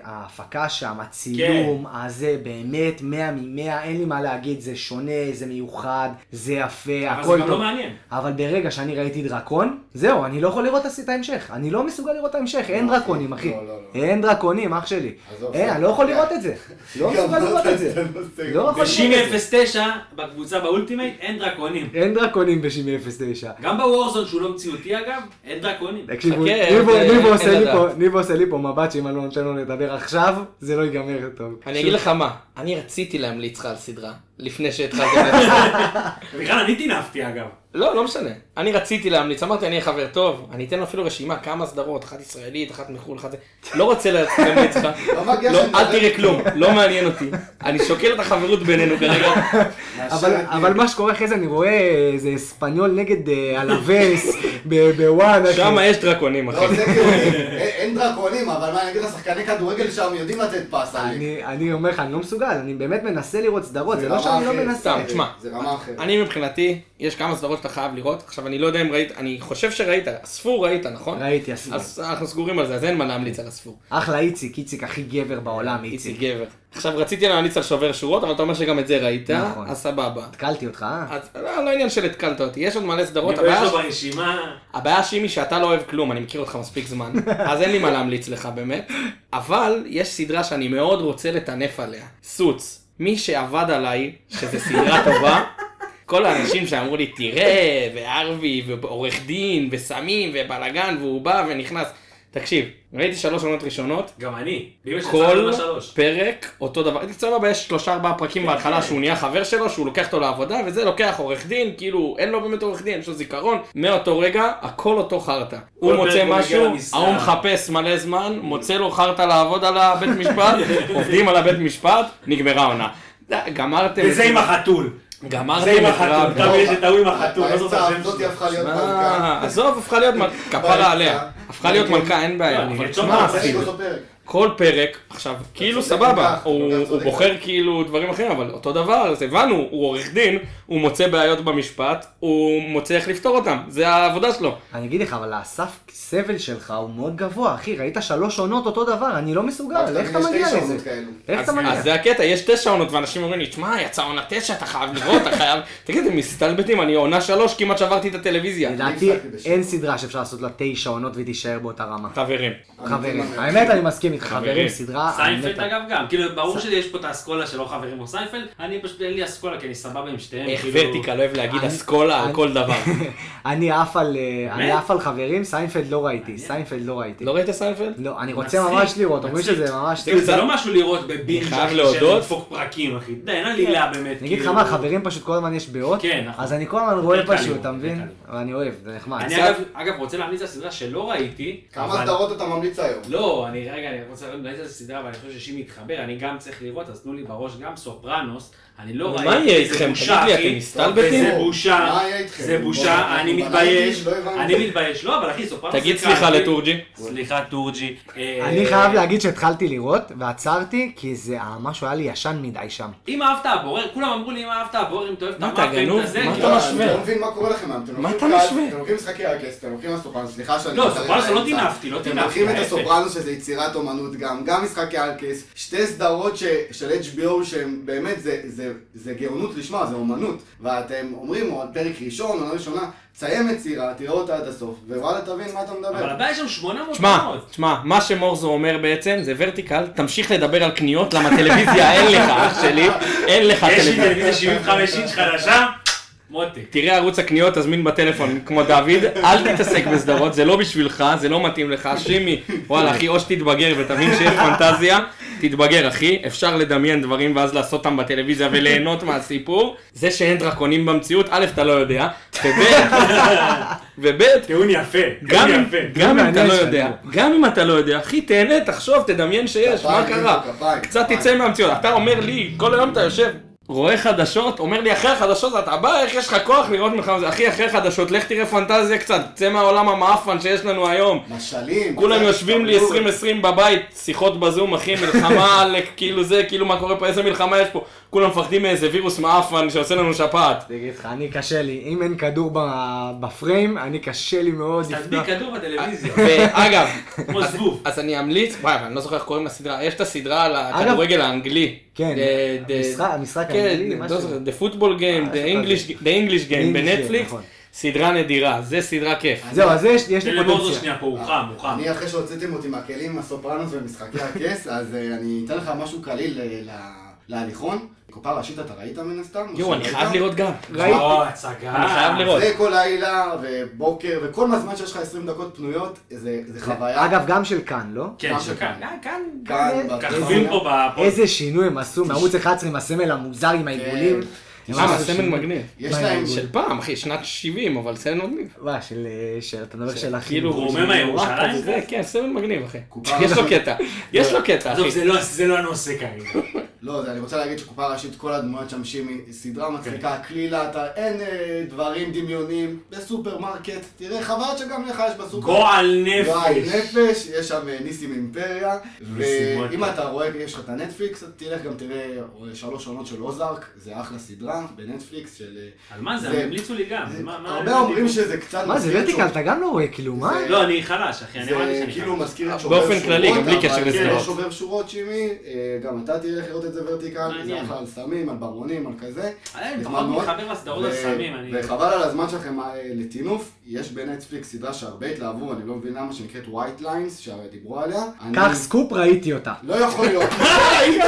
ההפקה שם, הצילום, הזה, באמת, 100 מ-100, אין לי מה להגיד, זה שונה, זה מיוחד, זה יפה, אבל הכל זה גם טוב. לא מעניין. אבל ברגע שאני ראיתי דרקון, זהו, אני לא יכול לראות את ההמשך. אני לא מסוגל לראות את ההמשך, אין לא, דרקונים, אחי. לא, לא, לא. אין דרקונים, אח שלי. אין, אני לא יכול לראות את זה. לא מסוגל לראות את זה. לא יכול בשימי לראות את זה. 09, בקבוצה ב Ultimate, אין דרקונים. אין דרקונים בשימי 09. גם ב Warzone, שהוא לא מציאותי אגב, אין דרקונים. תקשיבו, חכה, ניבו- עושה לי. פה- ניבו עושה לי פה מבט שאם אני לא נותן לו לדבר עכשיו, זה לא ייגמר טוב. אני אגיד לך מה, אני רציתי להמליץ לך על סדרה, לפני שהתחלתי לדבר. בכלל אני טינפתי אגב. לא, לא משנה. אני רציתי להמליץ, אמרתי אני אהיה חבר טוב, אני אתן לו אפילו רשימה, כמה סדרות, אחת ישראלית, אחת מחו"ל, אחת זה. לא רוצה להמליץ לך. לא לא, אל. תראה כלום, לא מעניין אותי. אני שוקל את החברות בינינו כרגע. אבל, אבל מה שקורה אחרי זה, אני רואה איזה אספניול נגד אה, אלווס ב- בוואן. שם יש דרקונים, אחי. לא, גאוני. אין- דרקונים, אבל מה, אני אגיד לך, שחקני כדורגל שם יודעים לתת פס. אני, אני אומר לך, אני לא מסוגל, אני באמת מנסה לראות סדרות, זה לא שאני לא מנסה. תשמע. זה רמה אחרת. אני מבחינתי, יש כמה סדרות שאתה חייב לראות, עכשיו אני לא יודע אם ראית, אני חושב שראית, הספור ראית, נכון? ראיתי, אסור. אז אנחנו סגורים על זה, אז אין מה להמליץ על הספור. אחלה איציק, איציק הכי גבר בעולם, איציק איציק. גבר. עכשיו רציתי להמליץ על שובר שורות, אבל אתה אומר שגם את זה ראית, נכון. אז סבבה. התקלתי אותך, אה? אז לא, לא עניין של התקלת אותי, יש עוד מלא סדרות, אני רואה הבעיה לו ברשימה. הבעיה שימי שאתה לא אוהב כלום, אני מכיר אותך מספיק זמן, אז אין לי מה להמליץ לך באמת, אבל יש סדרה שאני מאוד רוצה לטנף עליה, סוץ. מי שעבד עליי, שזו סדרה טובה, כל האנשים שאמרו לי, תראה, וארווי, ועורך דין, וסמים, ובלאגן, והוא בא ונכנס. תקשיב, ראיתי שלוש עונות ראשונות, גם אני. כל. פרק אותו דבר. סבבה, יש שלושה ארבעה פרקים בהתחלה שהוא נהיה חבר שלו, שהוא לוקח אותו לעבודה, וזה לוקח עורך דין, כאילו אין לו באמת עורך דין, יש לו זיכרון. מאותו רגע, הכל אותו חרטא. הוא מוצא משהו. ההוא מחפש מלא זמן, מוצא לו חרטא לעבוד על הבית משפט, עובדים על הבית משפט, נגמרה העונה. גמרתם. וזה עם החתול. גמרתם עם את. רב. תמיד יש את ההוא עם החתול. לא זוכר העבודות שלו. הפכה להיות מה, מלכה. עזוב, הפכה להיות מלכה, כפרה עליה. הפכה להיות מלכה, אין בעיה. לא, אבל תשמע, כל פרק, עכשיו, כאילו סבבה, הוא בוחר. כאילו דברים אחרים, אבל אותו דבר, אז הבנו, הוא עורך דין, הוא מוצא בעיות במשפט, הוא מוצא איך לפתור אותם, זה העבודה שלו. אני אגיד לך, אבל הסף סבל שלך הוא מאוד גבוה, אחי, ראית שלוש עונות אותו דבר, אני לא מסוגל, איך אתה מגיע לזה? איך אז אתה מגיע? אז זה הקטע, יש תשע עונות, ואנשים אומרים לי, תשמע, יצא עונה תשע, אתה חייב לראות, אתה חייב... תגיד, הם מסתלבטים, אני עונה שלוש, כמעט שברתי את הטלוויזיה. לדעתי. אין סדרה שאפשר לעשות לה תשע עונות והיא תישאר באותה רמה. חברים, חברים, האמת אני מסכים חברים. סדרה... סיינפלד אגב גם, כאילו ברור שיש פה את האסכולה שלא חברים כמו סיינפלד, אני פשוט אין לי אסכולה כי אני סבבה עם שתיהם, איך כאילו- ורטיקל אוהב להגיד אסכולה על כל דבר. אני עף על אה, אני? עף על חברים, סיינפלד לא ראיתי, סיינפלד לא ראיתי. לא ראית סיינפלד? לא, אני רוצה ממש לראות, אומרים. שזה ממש... זה לא משהו לראות ב binge. של לדפוק פרקים אחי, די, אין עלילה באמת, אני אגיד לך כאילו. מה, חברים פשוט כל הזמן יש בהוט, כן, נכון. אז אני כל הזמן רואה פשוט, אתה מבין? אני אוהב, זה נחמד. אני אגב, רוצה להמליץ על סדרה שלא ראיתי, כמה סדרות אתה ממליץ היום? לא, אני רגע, אני רוצה להמליץ על סדרה, אבל אני חושב ששימי יתחבר, אני גם צריך לראות, אז תנו לי בראש גם סופרנוס, אני לא מה ראיתי, יהיה זה איתכם? תגיד לי. אתם מסתלבטים? וזה בושה, מה יהיה? זה בושה, אני מתבייש. אני מתבייש, לא, אבל אחי, סופרנוס תגיד זה סליחה. לטורג'י. סליחה טורג'י. אה, אני חייב להגיד שהתחלתי לראות, ועצרתי, כי זה, המשהו היה לי ישן מדי שם. אם אהבת הבורר, כולם אמרו לי אם אהבת הבורר, אם אתה אוהב את מה, אתה המאפים, גנוב? מה כאילו, אתה לא, משווה? אני לא מבין מה קורה לכם. אתם מה לוקחים אתה משווה? אתם לוקחים משחקי הכס, אתם לוקחים הסופרנוס, סליחה שאני... לא, סופרנוס לא. טינפתי, לא אתם טינפתי, לוקחים את. הסופרנוס שזה יצירת אומנות גם, גם משחקי הכס, שתי סדרות של HBO שהן באמת, זה- זה- זה גאונות לשמה, זה אומנות. ואתם אומרים, או על פרק ראשון, עונה ראשונה, תסיים יצירה, תראה אותה עד הסוף, ווואלה תבין מה אתה אבל מדבר. הבעיה יש שם 800 תשמע. תשמע, מה שמורזו אומר בעצם זה ורטיקל, תמשיך לדבר על קניות, למה טלוויזיה אין לך, אח שלי, אין לך יש לי טלוויזיה. טלוויזיה 75 אינץ' חדשה, מותק. תראה ערוץ הקניות, תזמין בטלפון כמו דוד, אל תתעסק בסדרות, זה לא בשבילך, זה לא מתאים לך, שימי, וואלה אחי, או שתתבגר ותבין שיש פנטזיה, תתבגר אחי, אפשר לדמיין דברים ואז לעשות אותם בטלוויזיה וליהנות מהסיפור. זה שאין דרקונים במציאות, א', אתה לא יודע, וב', וב', טיעון יפה, גם טיעון אם, יפה. גם אם אתה לא יודע. גם אם אתה לא יודע, אחי תהנה, תחשוב, תדמיין שיש, מה קרה? קצת. תצא מהמציאות, אתה אומר לי, כל היום אתה יושב, רואה חדשות, אומר לי אחרי החדשות אתה בא, איך יש לך כוח לראות מלחמה? זה אחי, אחרי החדשות, לך תראה פנטזיה קצת, צא מהעולם המאפן שיש לנו היום. משלים. כולם יושבים לי הסתברות. 2020 בבית, שיחות בזום, אחי, מלחמה, על כאילו זה, כאילו מה קורה פה, איזה מלחמה יש פה. כולם מפחדים מאיזה וירוס מאפן שעושה לנו שפעת. אני אגיד לך, אני קשה לי, אם אין כדור בפריים, אני קשה לי מאוד אז תדביק. כדור בטלוויזיה. ואגב, כמו אז- זבוב. אז אני אמליץ, וואי, אני לא זוכר איך קוראים לסדרה, יש את הסדרה על הכדורגל האנגלי. כן, The- the- המשחק- המשחק כן, האנגלי, לא משהו. The Football Game, The English- The English Game English בנטפליקס, נכון. סדרה נדירה, זה סדרה כיף. זהו, אז יש לי פוטנציאל. שנייה פה, הוא חם, הוא חם. אני אחרי שהוצאתם אותי מהכלים הסופרנוס ומשחקי הכס, אז אה, אני אתן לך משהו קליל אה, ל- להליכון. קופה ראשית אתה ראית מן הסתם? או יואו, אני? חייב לראות גם. ראיתי. או, הצגה. אני חייב לראות. זה כל לילה ובוקר וכל הזמן שיש לך 20 דקות פנויות, זה זה חוויה. אגב, גם של כאן, לא? כן, גם שכאן. שכאן. אה, כאן. כאן, ככבים פה בפוד. איזה שינוי הם עשו מערוץ 11 עם הסמל המוזר עם העיגולים. הם למה, עשו סמל. מגניב. יש להם... של פעם, אחי, שנת 70, אבל סמל מגניב. מה, של... אה, של- אתה מדבר של אחי. כאילו, רומם הירושלים? כן, סמל מגניב, אחי. יש לו קטע, יש לו קטע, עזוב, אחי. זה לא- זה לא הנושא כרגע. לא, זה, אני רוצה להגיד שקופה ראשית, כל הדמויות שם שהיא סדרה מצחיקה, קלילה, אתה, אין אה, דברים דמיוניים, בסופרמרקט, תראה, חבל שגם לך יש בסופר. גועל גועל נפש. נפש, יש שם אה, ניסים אימפריה. ואם אתה רואה, יש לך את הנטפליקס, תלך גם תראה אה, שלוש עונות של אוזארק, זה אחלה סדרה בנטפליקס של... אה, על מה זה? זה- המליצו לי גם. זה- מה- מה- הרבה מה- אומרים שזה קצת מה, זה ורטיקל, אתה גם לא רואה, כאילו, מה? זה- לא, אני חלש, אחי, אני אמרתי זה שאני כאילו חלש. מזכיר את שובר באופן כללי, שורות, גם בלי אבל כן. לא שובר שורות שימי, אה, גם אתה תלך לראות את זה ורטיקל, זה. אחלה על סמים, על ברונים, על כזה. אני נחמד פחות מאוד. מתחבר לסדרות על סמים, אני... וחבל על הזמן שלכם אה, לטינוף, יש בנטפליקס סדרה שהרבה התלהבו, אני לא מבין למה, שנקראת White Lines, שדיברו עליה. אני- קח סקופ, ראיתי אותה. לא יכול להיות. ראית?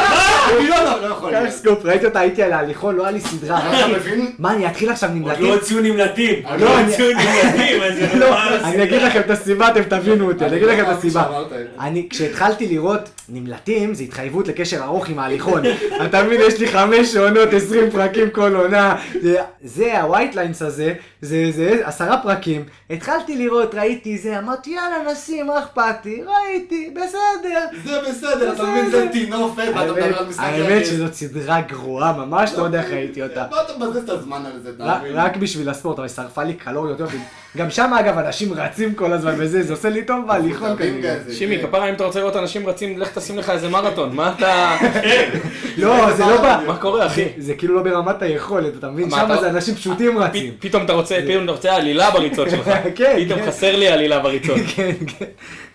אני לא לא קח. סקופ, ראיתי אותה, הייתי על ההליכון, לא היה לי סדרה. אתה מבין? מה, אני אתחיל עכשיו עוד נמלטים? לא הוציאו נמלטים. עוד לא, לא אני- הוציאו נמלטים, אז מה אני אגיד לכם את הסיבה, אתם תבינו אותי, אני אגיד לכם את הסיבה. אני, כשהתחלתי לראות נמלטים, זה התחייבות לקשר ארוך עם ההליכון. אתה מבין, יש לי חמש עונות, עשרים פרקים כל עונה. זה- זה, ה-white lines הזה, זה זה עשרה פרקים. התחלתי לראות, ראיתי זה, אמרתי, יאללה, נשים, מה אכפת לי? ראיתי, בסדר. זה בסדר, אתה מבין? זה טינופת, ואתה מדבר על משחק האמת. שזאת סדרה גרועה ממש, לא יודע איך ראיתי אותה. מה אתה מבזבז את הזמן על זה, רק- תאמין? רק בשביל הספורט, אבל היא שרפה לי קלוריות. יופי. גם שם אגב אנשים רצים כל הזמן וזה, זה עושה לי טוב בהליכון. כזה, שימי, כן. כפרה, אם אתה רוצה לראות אנשים רצים, לך תשים לך איזה מרתון, מה אתה... לא, זה לא בא. מה קורה, אחי? זה כאילו לא ברמת היכולת, אתה מבין? שם זה אנשים פשוטים רצים. פ- פתאום אתה רוצה, פתאום אתה רוצה עלילה בריצות שלך. כן, פתאום כן. חסר לי עלילה בריצות. כן, כן,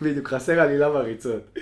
בדיוק, חסר עלילה בריצות.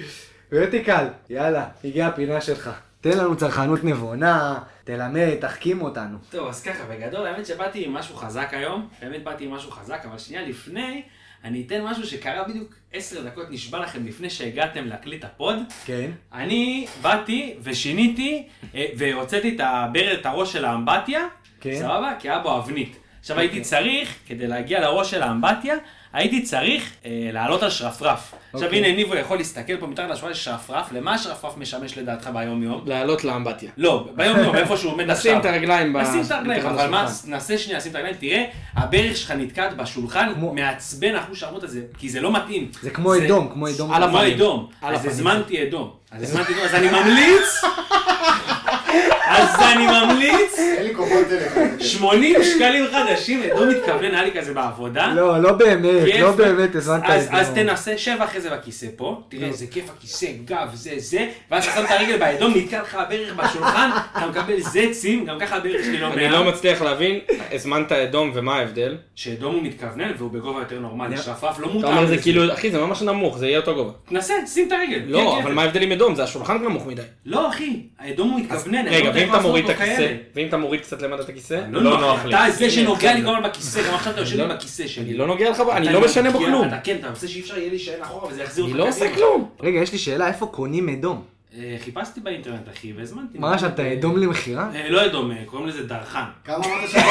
ורטיקל, יאללה, הגיעה הפינה שלך. תן לנו צרכנות נבונה, תלמד, תחכים אותנו. טוב, אז ככה, בגדול, האמת שבאתי עם משהו חזק היום, באמת באתי עם משהו חזק, אבל שנייה לפני, אני אתן משהו שקרה בדיוק עשר דקות, נשבע לכם, לפני שהגעתם להקליט הפוד. כן. אני באתי ושיניתי, אה, והוצאתי את הברד, את הראש של האמבטיה, כן. סבבה? כי היה בו אבנית. עכשיו הייתי צריך, כדי להגיע לראש של האמבטיה, הייתי צריך אה, לעלות על שרפרף. עכשיו אוקיי. הנה ניבו יכול להסתכל פה מתחת לשולחן שרפרף, למה השרפרף משמש לדעתך ביום יום? לעלות לאמבטיה. לא, ביום יום, איפה שהוא עומד עכשיו. נשים את הרגליים נשים את הרגליים, אבל מה. נעשה שנייה, נשים את הרגליים, תראה, הברך שלך נתקעת בשולחן, מעצבן אחוז שרמוט הזה, כי זה לא מתאים. זה כמו אדום, כמו אדום. על הפנים. אז. הזמנתי אדום. אז הזמנתי אדום, אז אני ממליץ, אז אני ממליץ, אין לי כוחות אלה. 80 שקלים חדשים, אדום מתכוון, היה לי כזה בעבודה. לא, לא באמת. לא באמת הזמנת אז, אדום. אז תנסה, שב אחרי זה בכיסא פה, תראה איזה כיף הכיסא, גב, זה, זה, ואז אתה שם את הרגל באדום, נתקע לך הברך בשולחן, אתה מקבל זצים, גם ככה הברך שלי לא אני מאה. לא מצליח להבין, הזמנת אדום ומה ההבדל? שאדום הוא מתכוונן והוא בגובה יותר נורמלי, אני- שרפרף לא אתה מותאם אומר זה. כאילו, אחי זה ממש נמוך, זה יהיה אותו גובה. תנסה, שים את הרגל. לא, כן, אבל כן. מה ההבדל עם אדום? זה השולחן נמוך מדי. לא אחי, האדום הוא מתכוונן, אני לא רגע, ואם איך אתה מוריד את הכיסא. ואם אתה מוריד קצת למטה את הכיסא, לא לא נוח, לי. אתה זה שנוגע לי כל הזמן בכיסא, גם עכשיו אתה יושב לי לא- בכיסא שלי. אני לא נוגע לך, אני לא משנה בו כלום. אתה כן, אתה עושה שאי אפשר יהיה להישען אחורה וזה יחזיר אני אותך לא עושה. כלום. רגע, יש לי שאלה, איפה קונים אדום? אה, חיפשתי באינטרנט אחי והזמנתי. מה, שאתה אדום למכירה? אה, לא אדום, אה, קוראים לזה דרחן. כמה אמרת שאתה...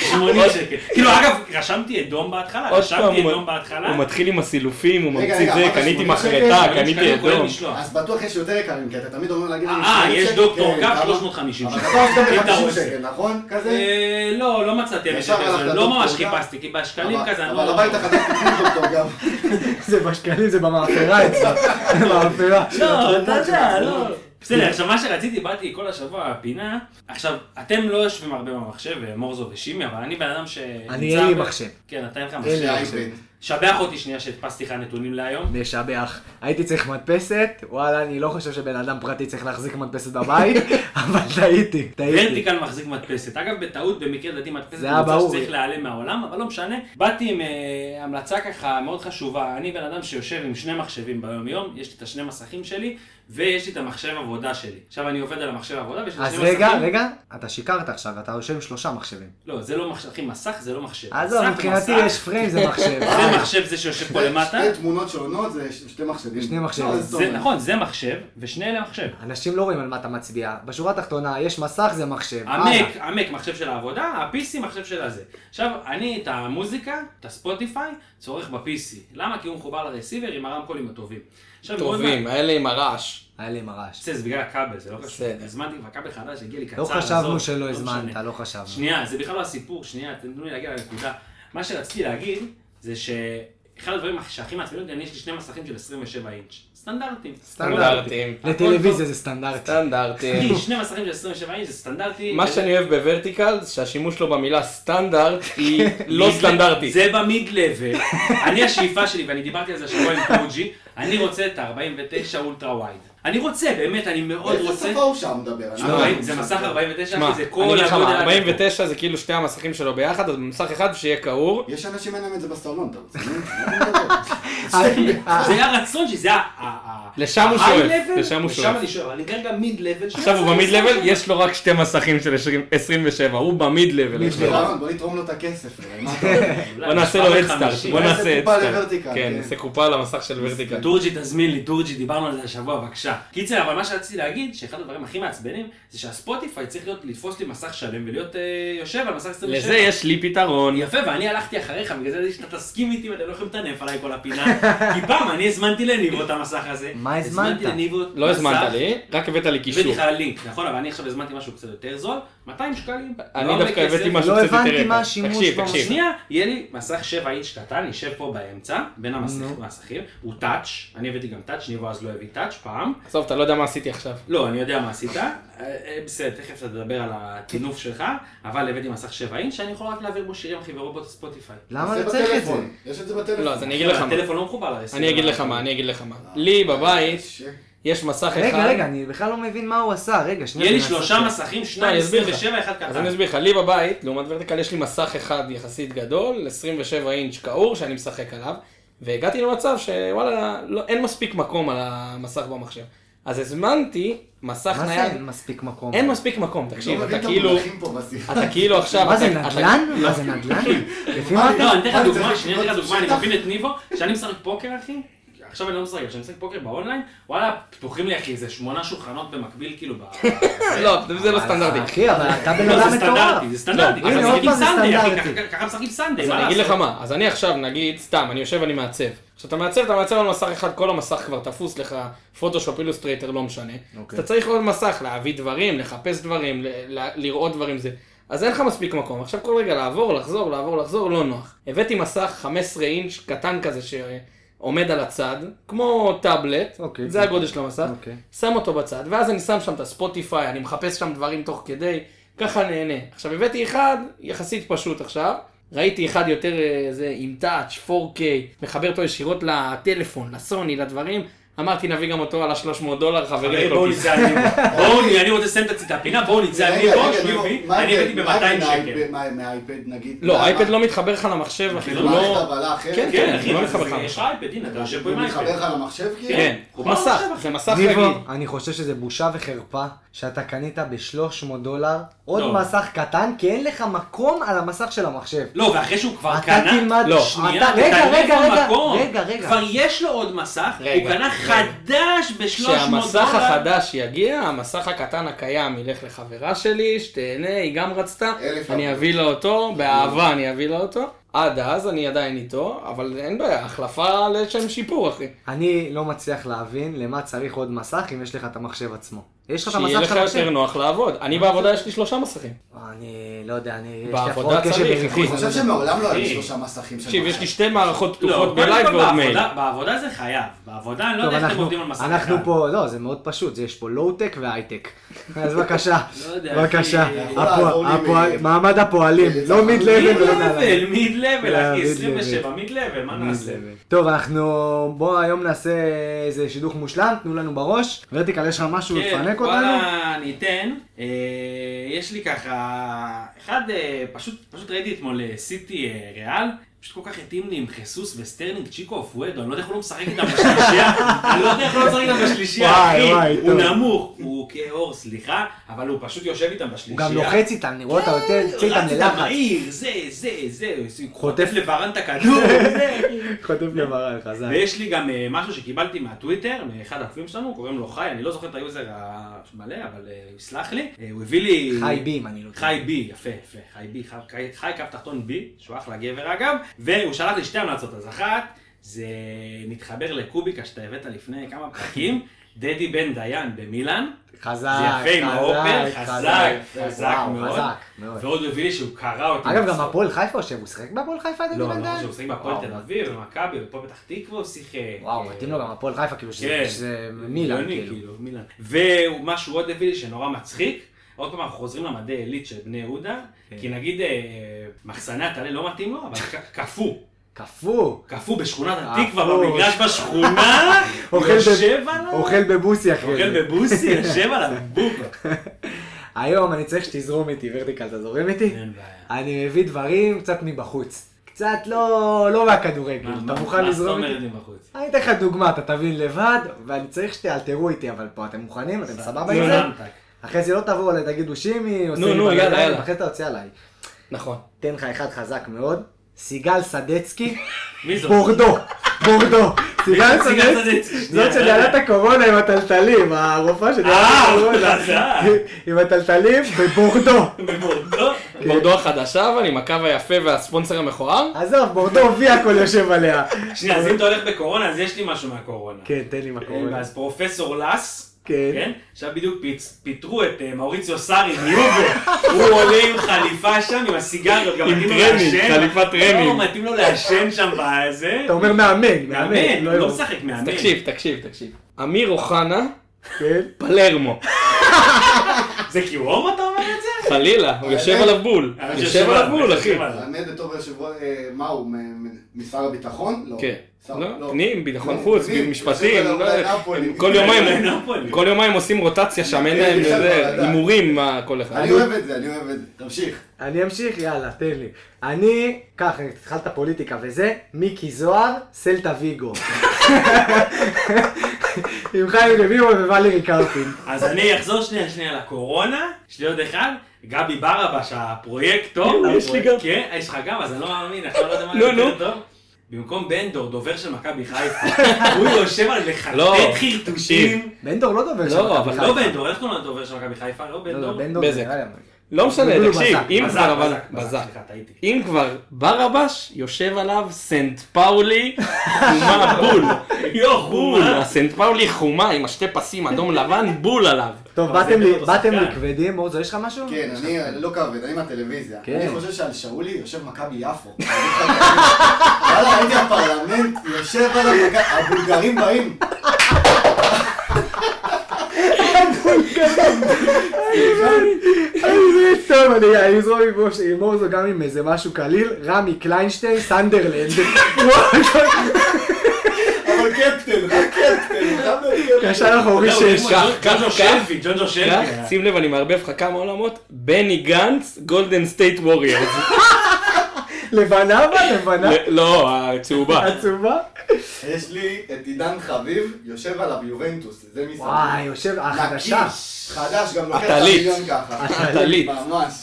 80 שקל. כאילו אגב, רשמתי אדום בהתחלה, רשמתי אדום בהתחלה. הוא מתחיל עם הסילופים, הוא ממציא זה, קניתי 80 מחרטה, שקל? קניתי אדום. אז בטוח יש יותר יקרים, כי אתה תמיד אומר להגיד אה, 80 יש שקל, דוקטור כן, גב כמה? 350 אבל שקל. אתה עושה אם אתה ב-50 רוצה. שקל, נכון? כזה? אה, לא, לא מצאתי לא ממש? חיפשתי, כי בשקלים אבל- כזה, אבל לא... הבית החדש דוקטור גב. זה בשקלים, זה במאפרה אצלו. במאפרה. לא, אתה יודע, לא. בסדר, עכשיו מה שרציתי, באתי כל השבוע בפינה, עכשיו, אתם לא יושבים הרבה במחשב, מורזו ושימי, אבל אני בן אדם ש... אני אין לי מחשב. כן, אתה אין לך מחשב. שבח אותי שנייה שהדפסתי לך נתונים להיום. משבח. הייתי צריך מדפסת, וואלה, אני לא חושב שבן אדם פרטי צריך להחזיק מדפסת בבית, אבל טעיתי, טעיתי. ורטיקל מחזיק מדפסת. אגב, בטעות, במקרה לדעתי מדפסת זה היה ברור. שצריך להיעלם מהעולם, אבל לא משנה. באתי עם אה, המלצה ככה מאוד חשובה. אני בן אדם שיושב עם שני מחשבים ביום יום, יש לי את השני מסכים שלי, ויש לי את המחשב עבודה שלי. עכשיו אני עובד על המחשב עבודה, ויש לי אז שני רגע, מסכים. רגע, אתה שיקרת עכשיו, אתה יושב עם שלושה מחשבים. לא, זה לא מחשב, אחי, מסך זה לא מחשב. עזוב, מבחינתי. יש פריים זה מחשב. זה מחשב זה שיושב פה למטה. שתי תמונות שונות זה שתי מחשבים. שני מחשבים. לא, זה טוב. נכון, זה מחשב, ושני אלה מחשב. אנשים לא רואים על מה אתה מצביע. בשורה התחתונה, יש מסך זה מחשב. המק, המק מחשב של העבודה, ה-PC מחשב של הזה. עכשיו, אני את המוזיקה, את הספוטיפיי, צורך ב-PC. למה? כי הוא מחובר לרסיבר עם הרמקולים הטובים. טובים. האלה עם הרעש. היה לי עם הרעש. זה זה בגלל הכבל, זה לא קשור. בסדר. הזמנתי כבר כבל חדש, הגיע לי קצר. לא חשבנו שלא לא הזמנת. לא חשבנו. שנייה, זה בכלל לא הסיפור, שנייה, תנו לי להגיע לנקודה. מה שרציתי להגיד, זה שאחד הדברים שהכי מעצבנים אותי, אני יש לי שני מסכים של 27 אינץ'. סטנדרטים. סטנדרטים. לטלוויזיה זה סטנדרטי. סטנדרטים. אחי, שני מסכים של 27 אינץ' זה סטנדרטי. מה שאני אוהב בוורטיקל, זה שהשימוש שלו במילה סטנדרט היא לא סטנדרטית. זה במיד לבל. אני השאיפה שלי, ואני דיברתי על זה השבוע עם טוג'י, אני רוצה את ה-49 אולטרה וייד. אני רוצה, באמת, אני מאוד רוצה. שפה הוא שם מדבר? לא. זה מסך 49, שמע, אחי, זה אני כל אגיד לך הגודל מה, הגדול. 49 זה כאילו שתי המסכים שלו ביחד, אז במסך אחד שיהיה קעור. יש אנשים אין להם את זה בסלון, אתה רוצה? זה הרצון שלי, זה ה... ה- ה- לשם הוא שואף, לשם הוא לשם שואף. אני שואף, אני כרגע מיד לבל. עכשיו הוא במיד לבל, יש לו רק שתי מסכים של 20 27, הוא במיד לבל. בוא נתרום לו את הכסף. בוא נעשה לו הדסטארט, בוא נעשה נעשה קופה. לוורטיקל, כן, כן. נעשה קופה על המסך של ורטיקל. דורג'י תזמין לי, דורג'י, דיברנו על זה השבוע, בבקשה. קיצר, אבל מה שרציתי להגיד, שאחד הדברים הכי מעצבנים, זה שהספוטיפיי צריך להיות, לתפוס לי מסך שלם ולהיות אה, יושב על מסך 27. לזה יש לי פתרון. יפה, ואני הלכתי אחריך, בגלל זה שאתה תסכים איתי ואתם לא יכולים לטנף עליי כל הפינה. כי פעם אני הזמנתי לניבו את המסך הזה. מה הזמנת? הזמנתי לניבו לא מסך, הזמנת לי, רק הבאת לי קישור. הבאתי לך לינק, נכון, אבל אני עכשיו הזמנתי משהו קצת יותר זול, 200 שקלים. אני לא דווקא הבאתי. משהו לא קצת יותר הבנתי יקר. מה השימוש תקשיב. תקשיב. שנייה, יהיה לי מסך 7 אינץ' קטן, יישב פה באמצע, בין. המסכים, הוא טאץ', אני הבאתי גם טאץ', ניבו אז לא הביא טאץ' פעם. עזוב, אתה לא יודע מה עשיתי עכשיו. לא, אני יודע מה עשית, אה, אה, בסדר, תכף אתה תדבר על הטינוף שלך, אבל הבאתי מסך 7 אינץ' שאני יכול רק להעביר בו שירים אחי ורובוט ספוטיפיי. למה אתה צריך את זה? יש את זה בטלפון. לא, אז אני אגיד לך מה. הטלפון לא מחובר לרסיבר. אני אגיד לך מה, אני אגיד לך מה. לי בבית יש מסך אחד. רגע, רגע, אני בכלל לא מבין מה הוא עשה. רגע, שנייה. יהיה לי שלושה מסכים, לא, שניים אני אסביר לך. 27, אחד אז קטן. אני אסביר לך, לי בבית, לעומת ורטיקל, יש לי מסך אחד יחסית גדול, 27 אינץ' קעור, שאני משחק עליו, והגעתי למצב שוואלה, לא, אין מספיק מקום על המסך במחשב. אז הזמנתי מסך מה זה נייד, אין מספיק מקום? אין מספיק מקום, תקשיב, לא אתה כאילו, פה בשיחה. אתה כאילו עכשיו, מה זה אתה- אתה- נדל"ן? מה זה נדל"ן? לפי מה אתה... לא, אני אתן לך מה, דוגמה, אני אתן לך דוגמה, אני? מבין את ניבו, כשאני משחק פוקר אחי, עכשיו אני לא משחק, כשאני משחק פוקר באונליין, וואלה, פתוחים לי אחי איזה שמונה שולחנות במקביל כאילו ב... לא, זה לא סטנדרטי. אחי, אבל אתה בן לא, אדם זה מטורף. סטנדרטי, זה סטנדרטי, לא, עוד פעם זה Sunday, אחי, סטנדרטי. ככה- משחקים Sunday, אז מה אני אגיד לך לעשות? מה, אז אני עכשיו נגיד, סתם, אני יושב ואני מעצב. עכשיו אתה מעצב, אתה מעצב על מסך אחד, כל המסך כבר תפוס לך, פוטושופ, אילוסטרייטר, לא משנה. אוקיי. אתה צריך עוד מסך, להביא דברים, לחפש דברים, ל- ל- לראות דברים, זה. אז אין לך מספיק מקום. עכשיו כל רגע לעבור, לחזור, לעבור, לחזור, לא נוח. הבאתי מסך 15 אינץ' קטן כזה שעומד על הצד, כמו טאבלט, אוקיי. זה הגודל של המסך, אוקיי. שם אותו בצד, ואז אני שם שם את הספוטיפיי, אני מחפש שם דברים תוך כדי, ככה נהנה. עכשיו הבאתי אחד יחסית פשוט עכשיו, ראיתי אחד יותר אה, זה עם טאץ', 4K, מחבר אותו ישירות לטלפון, לסוני, לדברים, אמרתי נביא גם אותו על ה-300 דולר, חברים. כל בואו. נצא על ניבו. בואו, אני רוצה לסיים את הפינה, בואו נצא על שהוא הביא, מה אני הבאתי מה ב-200 ההבדל שקל. מה- מהאייפד נגיד? לא, אייפד מה- לא מתחבר לך למחשב, אחי, זה הוא לא לא... כן, כן, כן, אחי, לא מתחבר לך. יש לך אייפד, הנה, אתה יושב פה עם הוא מתחבר אייפד. לך למחשב כאילו? כן, הוא מסך. זה מסך רגיל. אני חושב שזה בושה וחרפה שאתה קנית ב-300 דולר עוד לא. מסך קטן, כי אין לך מקום על המסך של המחשב. לא, ואחרי שהוא כבר אתה קנה, תלמד... לא. שנייה, אתה- רגע, רגע, רגע, במקום. רגע, רגע. כבר יש לו עוד מסך, רגע, הוא קנה רגע. חדש ב-300 דולר. כשהמסך החדש יגיע, המסך הקטן הקיים ילך לחברה שלי, שתהנה, היא גם רצתה, אני. אביא לה אותו, באהבה אני אביא לה אותו. עד אז אני עדיין איתו, אבל אין בעיה, החלפה לשם שיפור, אחי. אני לא מצליח להבין למה צריך עוד מסך אם יש לך את המחשב עצמו. יש לך את המסך שיהיה לך של המחשב. יותר נוח לעבוד. אני בעבודה יש לי שלושה מסכים. אני לא יודע, אני... בעבודה צריך. אני חושב לא. שמעולם לא היו. שלושה מסכים של תקשיב, יש לי. שתי מערכות לא, פתוחות ב live ועוד מייל. בעבודה- זה חייב. בעבודה אני לא יודע איך אתם אנחנו- עובדים על מסך אנחנו אחד. פה, לא, זה מאוד פשוט, זה יש פה לואו-טק והייטק. אז בבקשה, לא בבקשה. הפועל- מ- מעמד הפועלים, לא mid-level mid ולא נעליים. level, mid-level, אה, אחי, mid 27, level. mid-level, מה נעשה? טוב, אנחנו... בואו היום נעשה איזה שידוך מושלם, תנו לנו בראש. ורטיקל, יש לך משהו כן, לפנק אותנו? וואלה, אני אתן. אה, יש לי ככה, אחד, אה, פשוט פשוט ראיתי אתמול סיטי אה, ריאל. פשוט כל כך התאים לי עם חיסוס וסטרלינג צ'יקו אופואדו, אני לא יודע איך הוא לא משחק איתם בשלישייה, אני לא יודע איך הוא לא משחק איתם בשלישייה, אחי, הוא. נמוך, הוא כאור, סליחה, אבל הוא פשוט יושב איתם הוא בשלישייה. גם לוחץ איתם, אני רואה אותה יותר, יוצא איתם ללחץ. מהיר, זה, זה, זה, הוא חוטף. לברן את הכדור, זה. חוטף למראה, חזק. ויש לי גם אה, משהו שקיבלתי מהטוויטר, מאחד העוקבים שלנו, קוראים לו חי, אני לא זוכר את ה user המלא, אבל אה, הוא יסלח לי. אה, הוא הביא לי... חי בי, אם אני לא טועה. חי בי, יפה, יפה, חי בי, חי קו תחתון בי, שהוא אחלה גבר אגב, והוא שלח לי שתי המלצות, אז אחת, זה מתחבר לקוביקה שאתה הבאת לפני כמה פרקים, דדי בן דיין במילאן, חזק, זה יפה עם האופל, חזק, חזק, מאוד. ועוד הביא לי שהוא קרא אותי. אגב, גם. הפועל חיפה יושב, הוא שיחק בהפועל חיפה? דדי לא, בן אני דהן? חושב שהוא שיחק בהפועל תל אביב, במכבי, ופה פתח תקווה הוא שיחק. וואו, מתאים לו גם הפועל חיפה, כאילו שזה- כן. מילאן, כאילו. מילאן. ומה שהוא עוד הביא לי שנורא מצחיק, עוד פעם אנחנו חוזרים למדי עילית של בני יהודה, כן. כי נגיד אה, מחסני הטלה לא מתאים לו, אבל קפוא, קפוא. קפוא בשכונת. התקווה, במגרש בשכונה, אוכל יושב עליו, אוכל בבוסי אחרי אוכל זה. בבוסי, יושב על הבובה. היום אני צריך שתזרום איתי, ורטיקל, אתה זורם איתי? אין בעיה. אני מביא דברים קצת מבחוץ. קצת לא לא מהכדורגל. מה- אתה מה- מוכן מה זאת לזרום אומרת איתי? מבחוץ? אני אתן לך דוגמה, אתה תבין לבד, ואני צריך שתאלתרו איתי, אבל פה אתם מוכנים? אתם סבבה עם זה? אחרי זה לא תבואו אליי, תגידו שימי, עושה נו, לי נו, יאללה, יאללה. ואחרי זה אתה יוצא עליי. נכון. תן לך אחד חזק מאוד, סיגל סדצקי, מי זאת? בורדו, בורדו. סיגל סדצקי? זאת שניהלה. את הקורונה עם הטלטלים, הרופאה שניהלה אה, את הקורונה. חזק. עם הטלטלים בבורדו. בבורדו? בורדו החדשה אבל עם הקו היפה והספונסר המכוער. עזוב, בורדו וי הכל יושב עליה. שנייה, אז אם אתה הולך בקורונה, אז יש לי משהו מהקורונה. כן, תן לי מהקורונה. אז פרופסור לס, כן. כן? עכשיו בדיוק פיצ- פיטרו את אה, מאוריציו סארי מיובה, הוא עולה עם חליפה שם, עם הסיגריות, גם עם מתאים לו לעשן. חליפת טרנינג. לא, מתאים לו לעשן שם בזה. אתה אומר מאמן, מאמן. לא יום. משחק מאמן. תקשיב, תקשיב, תקשיב. אמיר אוחנה, כן. פלרמו. זה כי הוא הומו אתה אומר את זה? חלילה, הוא יושב עליו בול. יושב עליו בול, אחי. האמת בתור יושב ראש, אה, מה הוא, מ- מ- משר הביטחון? לא. כן. שר- לא, פנים, ביטחון לא, חוץ, משפטים, לא כל יומיים, נפולי. כל יומיים עושים רוטציה שם, אין כן, להם לדעת. הימורים מה כל אחד. אני אוהב את זה, אני אוהב את זה. תמשיך. אני אמשיך, יאללה, תן לי. אני, ככה, התחלת פוליטיקה וזה, מיקי זוהר, סלטה ויגו. עם חיים רביבו וואלי קרפין. אז אני אחזור שנייה שנייה לקורונה, יש לי עוד אחד, גבי ברבש הפרויקטור. יש לי גם. כן, יש לך גם, אז אני לא מאמין, עכשיו לא יודע מה יותר נו. טוב. במקום בנדור, דובר של מכבי חיפה, הוא יושב על לא, לחטט חרטושים. בנדור לא דובר לא, של מכבי אבל חיפה. לא בנדור, איך קוראים לדובר של מכבי חיפה? לא לא, לא, בנדור. בנדור בזק. זה נראה לי- לא משנה, תקשיב. אם כבר אבל... בזק. אם כבר ברבש, יושב עליו סנט פאולי חומה בול. יו, בול. הסנט פאולי חומה עם השתי פסים אדום לבן, בול עליו. טוב, באתם זה לי-. כבדים, מורזו, יש לך משהו? כן, אני לא כבד, אני מהטלוויזיה. כן. אני חושב שעל שאולי יושב מכבי יפו. וואלה, הייתי בפרלמנט, יושב על המכבי, הבולגרים באים. טוב, אני אזרום עם מורזו גם עם איזה משהו קליל, רמי קליינשטיין, סנדרלנד. אבל קפטן, קפטן. קשר אחורי שש. ג'ון- קח, ג'ונג'ו שלפי, ג'ונג'ו שלפי. שים לב, אני מערבב לך כמה עולמות. בני גנץ, גולדן סטייט ווריורס. לבנה אבל? לבנה? לא, הצהובה. עצובה? יש לי את עידן חביב, יושב עליו יובנטוס, זה מסביב. וואי, יושב, החדשה. נקי, חדש, גם לוקח את. המיליון ככה. עטלית. ממש.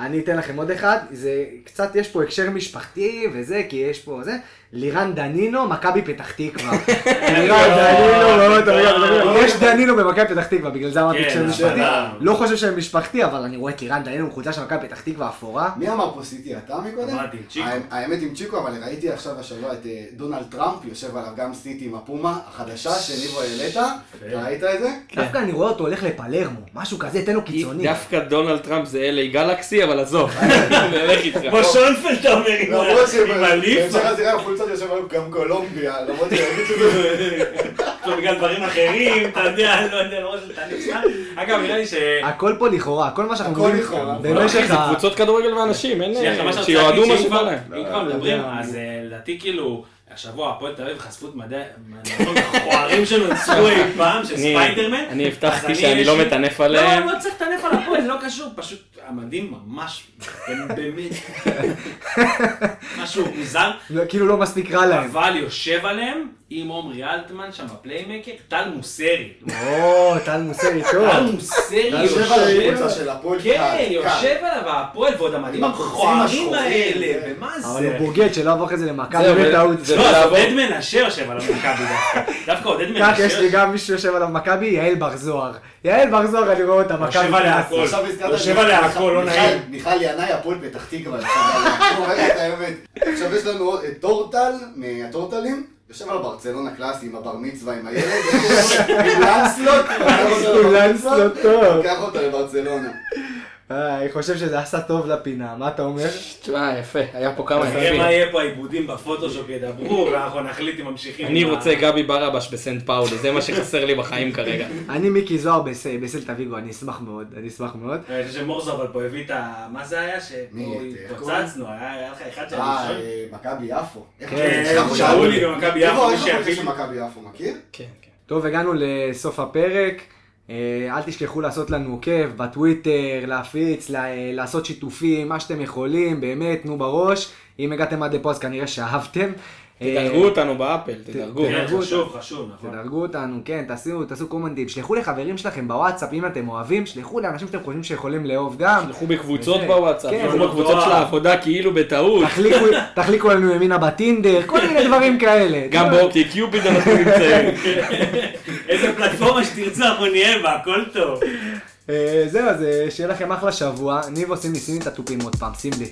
אני אתן לכם עוד אחד, זה קצת, יש פה הקשר משפחתי וזה, כי יש פה זה, לירן דנינו, מכבי פתח תקווה. לירן דנינו, מאוד טוב, רגע, רגע, יש דנינו במכבי פתח תקווה, בגלל זה אמרתי כן, שהם נכון. משפחתי. לא חושב שהם משפחתי, אבל אני רואה את לירן דנינו בחולצה של מכבי פתח תקווה אפורה. מי אמר פה סיטי? אתה מקודם? אמרתי עם צ'יקו. האמת- עם צ'יקו, אבל ראיתי עכשיו השבוע את אה, דונלד טראמפ, יושב עליו גם סיטי עם הפומה החדשה שניבו העלית. ראית את זה? דווקא אני רואה אותו הולך לפלרמו, משהו כזה, תן לו קיצוני. דווקא דונלד טראמפ זה LA גלקסי, אבל עזוב. כמו שונפלד אומר, עם הליפה. חולצות יושב עליו גם קולומביה, למרות שראיתי שזה... לא, בגלל דברים אחרים, אתה יודע, לא יודע, לא שזה תהליך סתם. אגב, נראה לי ש... הכל פה לכאורה, כל מה שאנחנו הכל אומרים לכאורה. במשך זה ה... קבוצות כדורגל ואנשים, אין... שאני רוצה שיועדו מה שבא להם. אם כבר מדברים, יודע. אז אה, לדעתי כאילו, השבוע הפועל תל אביב חשפו את מדעי, המכוערים שלו נצחו אי פעם, של אני- ספיידרמן. אני הבטחתי אני, שאני לא מטנף עליהם. לא, לא צריך לטנף על הפועל, זה לא קשור, פשוט המדים ממש, הם באמת, משהו מוזר, לא, כאילו לא מספיק רע להם. אבל יושב עליהם עם עומרי אלטמן שם בפליימקר, טל מוסרי. או, טל מוסרי טוב. טל מוסרי יושב על הקבוצה של הפועל כן, יושב עליו הפועל ועוד המדים המכוערים האלה. ומה אבל זה? הוא בוגד שלא עבור אחרי זה למכבי זהו, בטעות. זה- לא, אז עודד מנשה יושב על המכבי דווקא. דווקא עודד כך מנשה יש לי גם מישהו שיושב עליו מכבי, יעל בר זוהר. יעל בר זוהר, אני רואה אותה מכבי. יושב עליה הכל. יושב את עליה הכל, לא נעים. מיכל ינאי, הפועל פתח תקווה. עכשיו, הוא אומר את האמת. עכשיו יש לנו את טורטל, מהטורטלים. יושב על ברצלונה קלאסי עם הבר מצווה עם הילד, עם לנסלוט. לוקח אותו לברצלונה. אה, אני חושב שזה עשה טוב לפינה, מה אתה אומר? תשמע, יפה, היה פה כמה יפים. מה יהיה פה העיבודים בפוטושופ ידברו, ואנחנו נחליט אם ממשיכים. אני ה- רוצה גבי ברבש בסנט פאולי, זה מה שחסר לי בחיים כרגע. אני מיקי זוהר בס- בסלטה ויגו, אני אשמח מאוד, אני אשמח מאוד. אני חושב שמורזו אבל פה הביא את ה... מה זה היה? שפה? התפוצצנו, היה לך אחד שהיה אה? אה, מכבי יפו. איך כן? שאולי במכבי יפו, איפה של לי. מכבי יפו, מכיר? כן, כן. טוב, הגענו לסוף הפרק. אה, אל תשכחו לעשות לנו עוקב בטוויטר, להפיץ, ל- לעשות שיתופים, מה שאתם יכולים, באמת, תנו בראש. אם הגעתם עד לפה אז כנראה שאהבתם. אה, תדרגו אותנו באפל, תדרגו. כן, תדרגו חשוב, חשוב, נכון. תדרגו אותנו, כן, תעשו, תעשו קומנטים, שלחו לחברים שלכם בוואטסאפ אם אתם אוהבים, שלחו לאנשים שאתם חושבים שיכולים לאהוב גם. שלחו בקבוצות. בוואטסאפ, כן, שלחו לא בקבוצות. של העבודה כאילו בטעות. תחליקו, תחליקו לנו ימינה בטינדר, כל מיני דברים כאלה. גם. באופטי קיופיד אנחנו נמצאים. איזה פלטפורמה שתרצו אנחנו נהיה בה, הכל טוב. אה, זהו, אז אה, שיהיה לכם אחלה שבוע. ניב עושים לי את התופים עוד פעם, שים לי.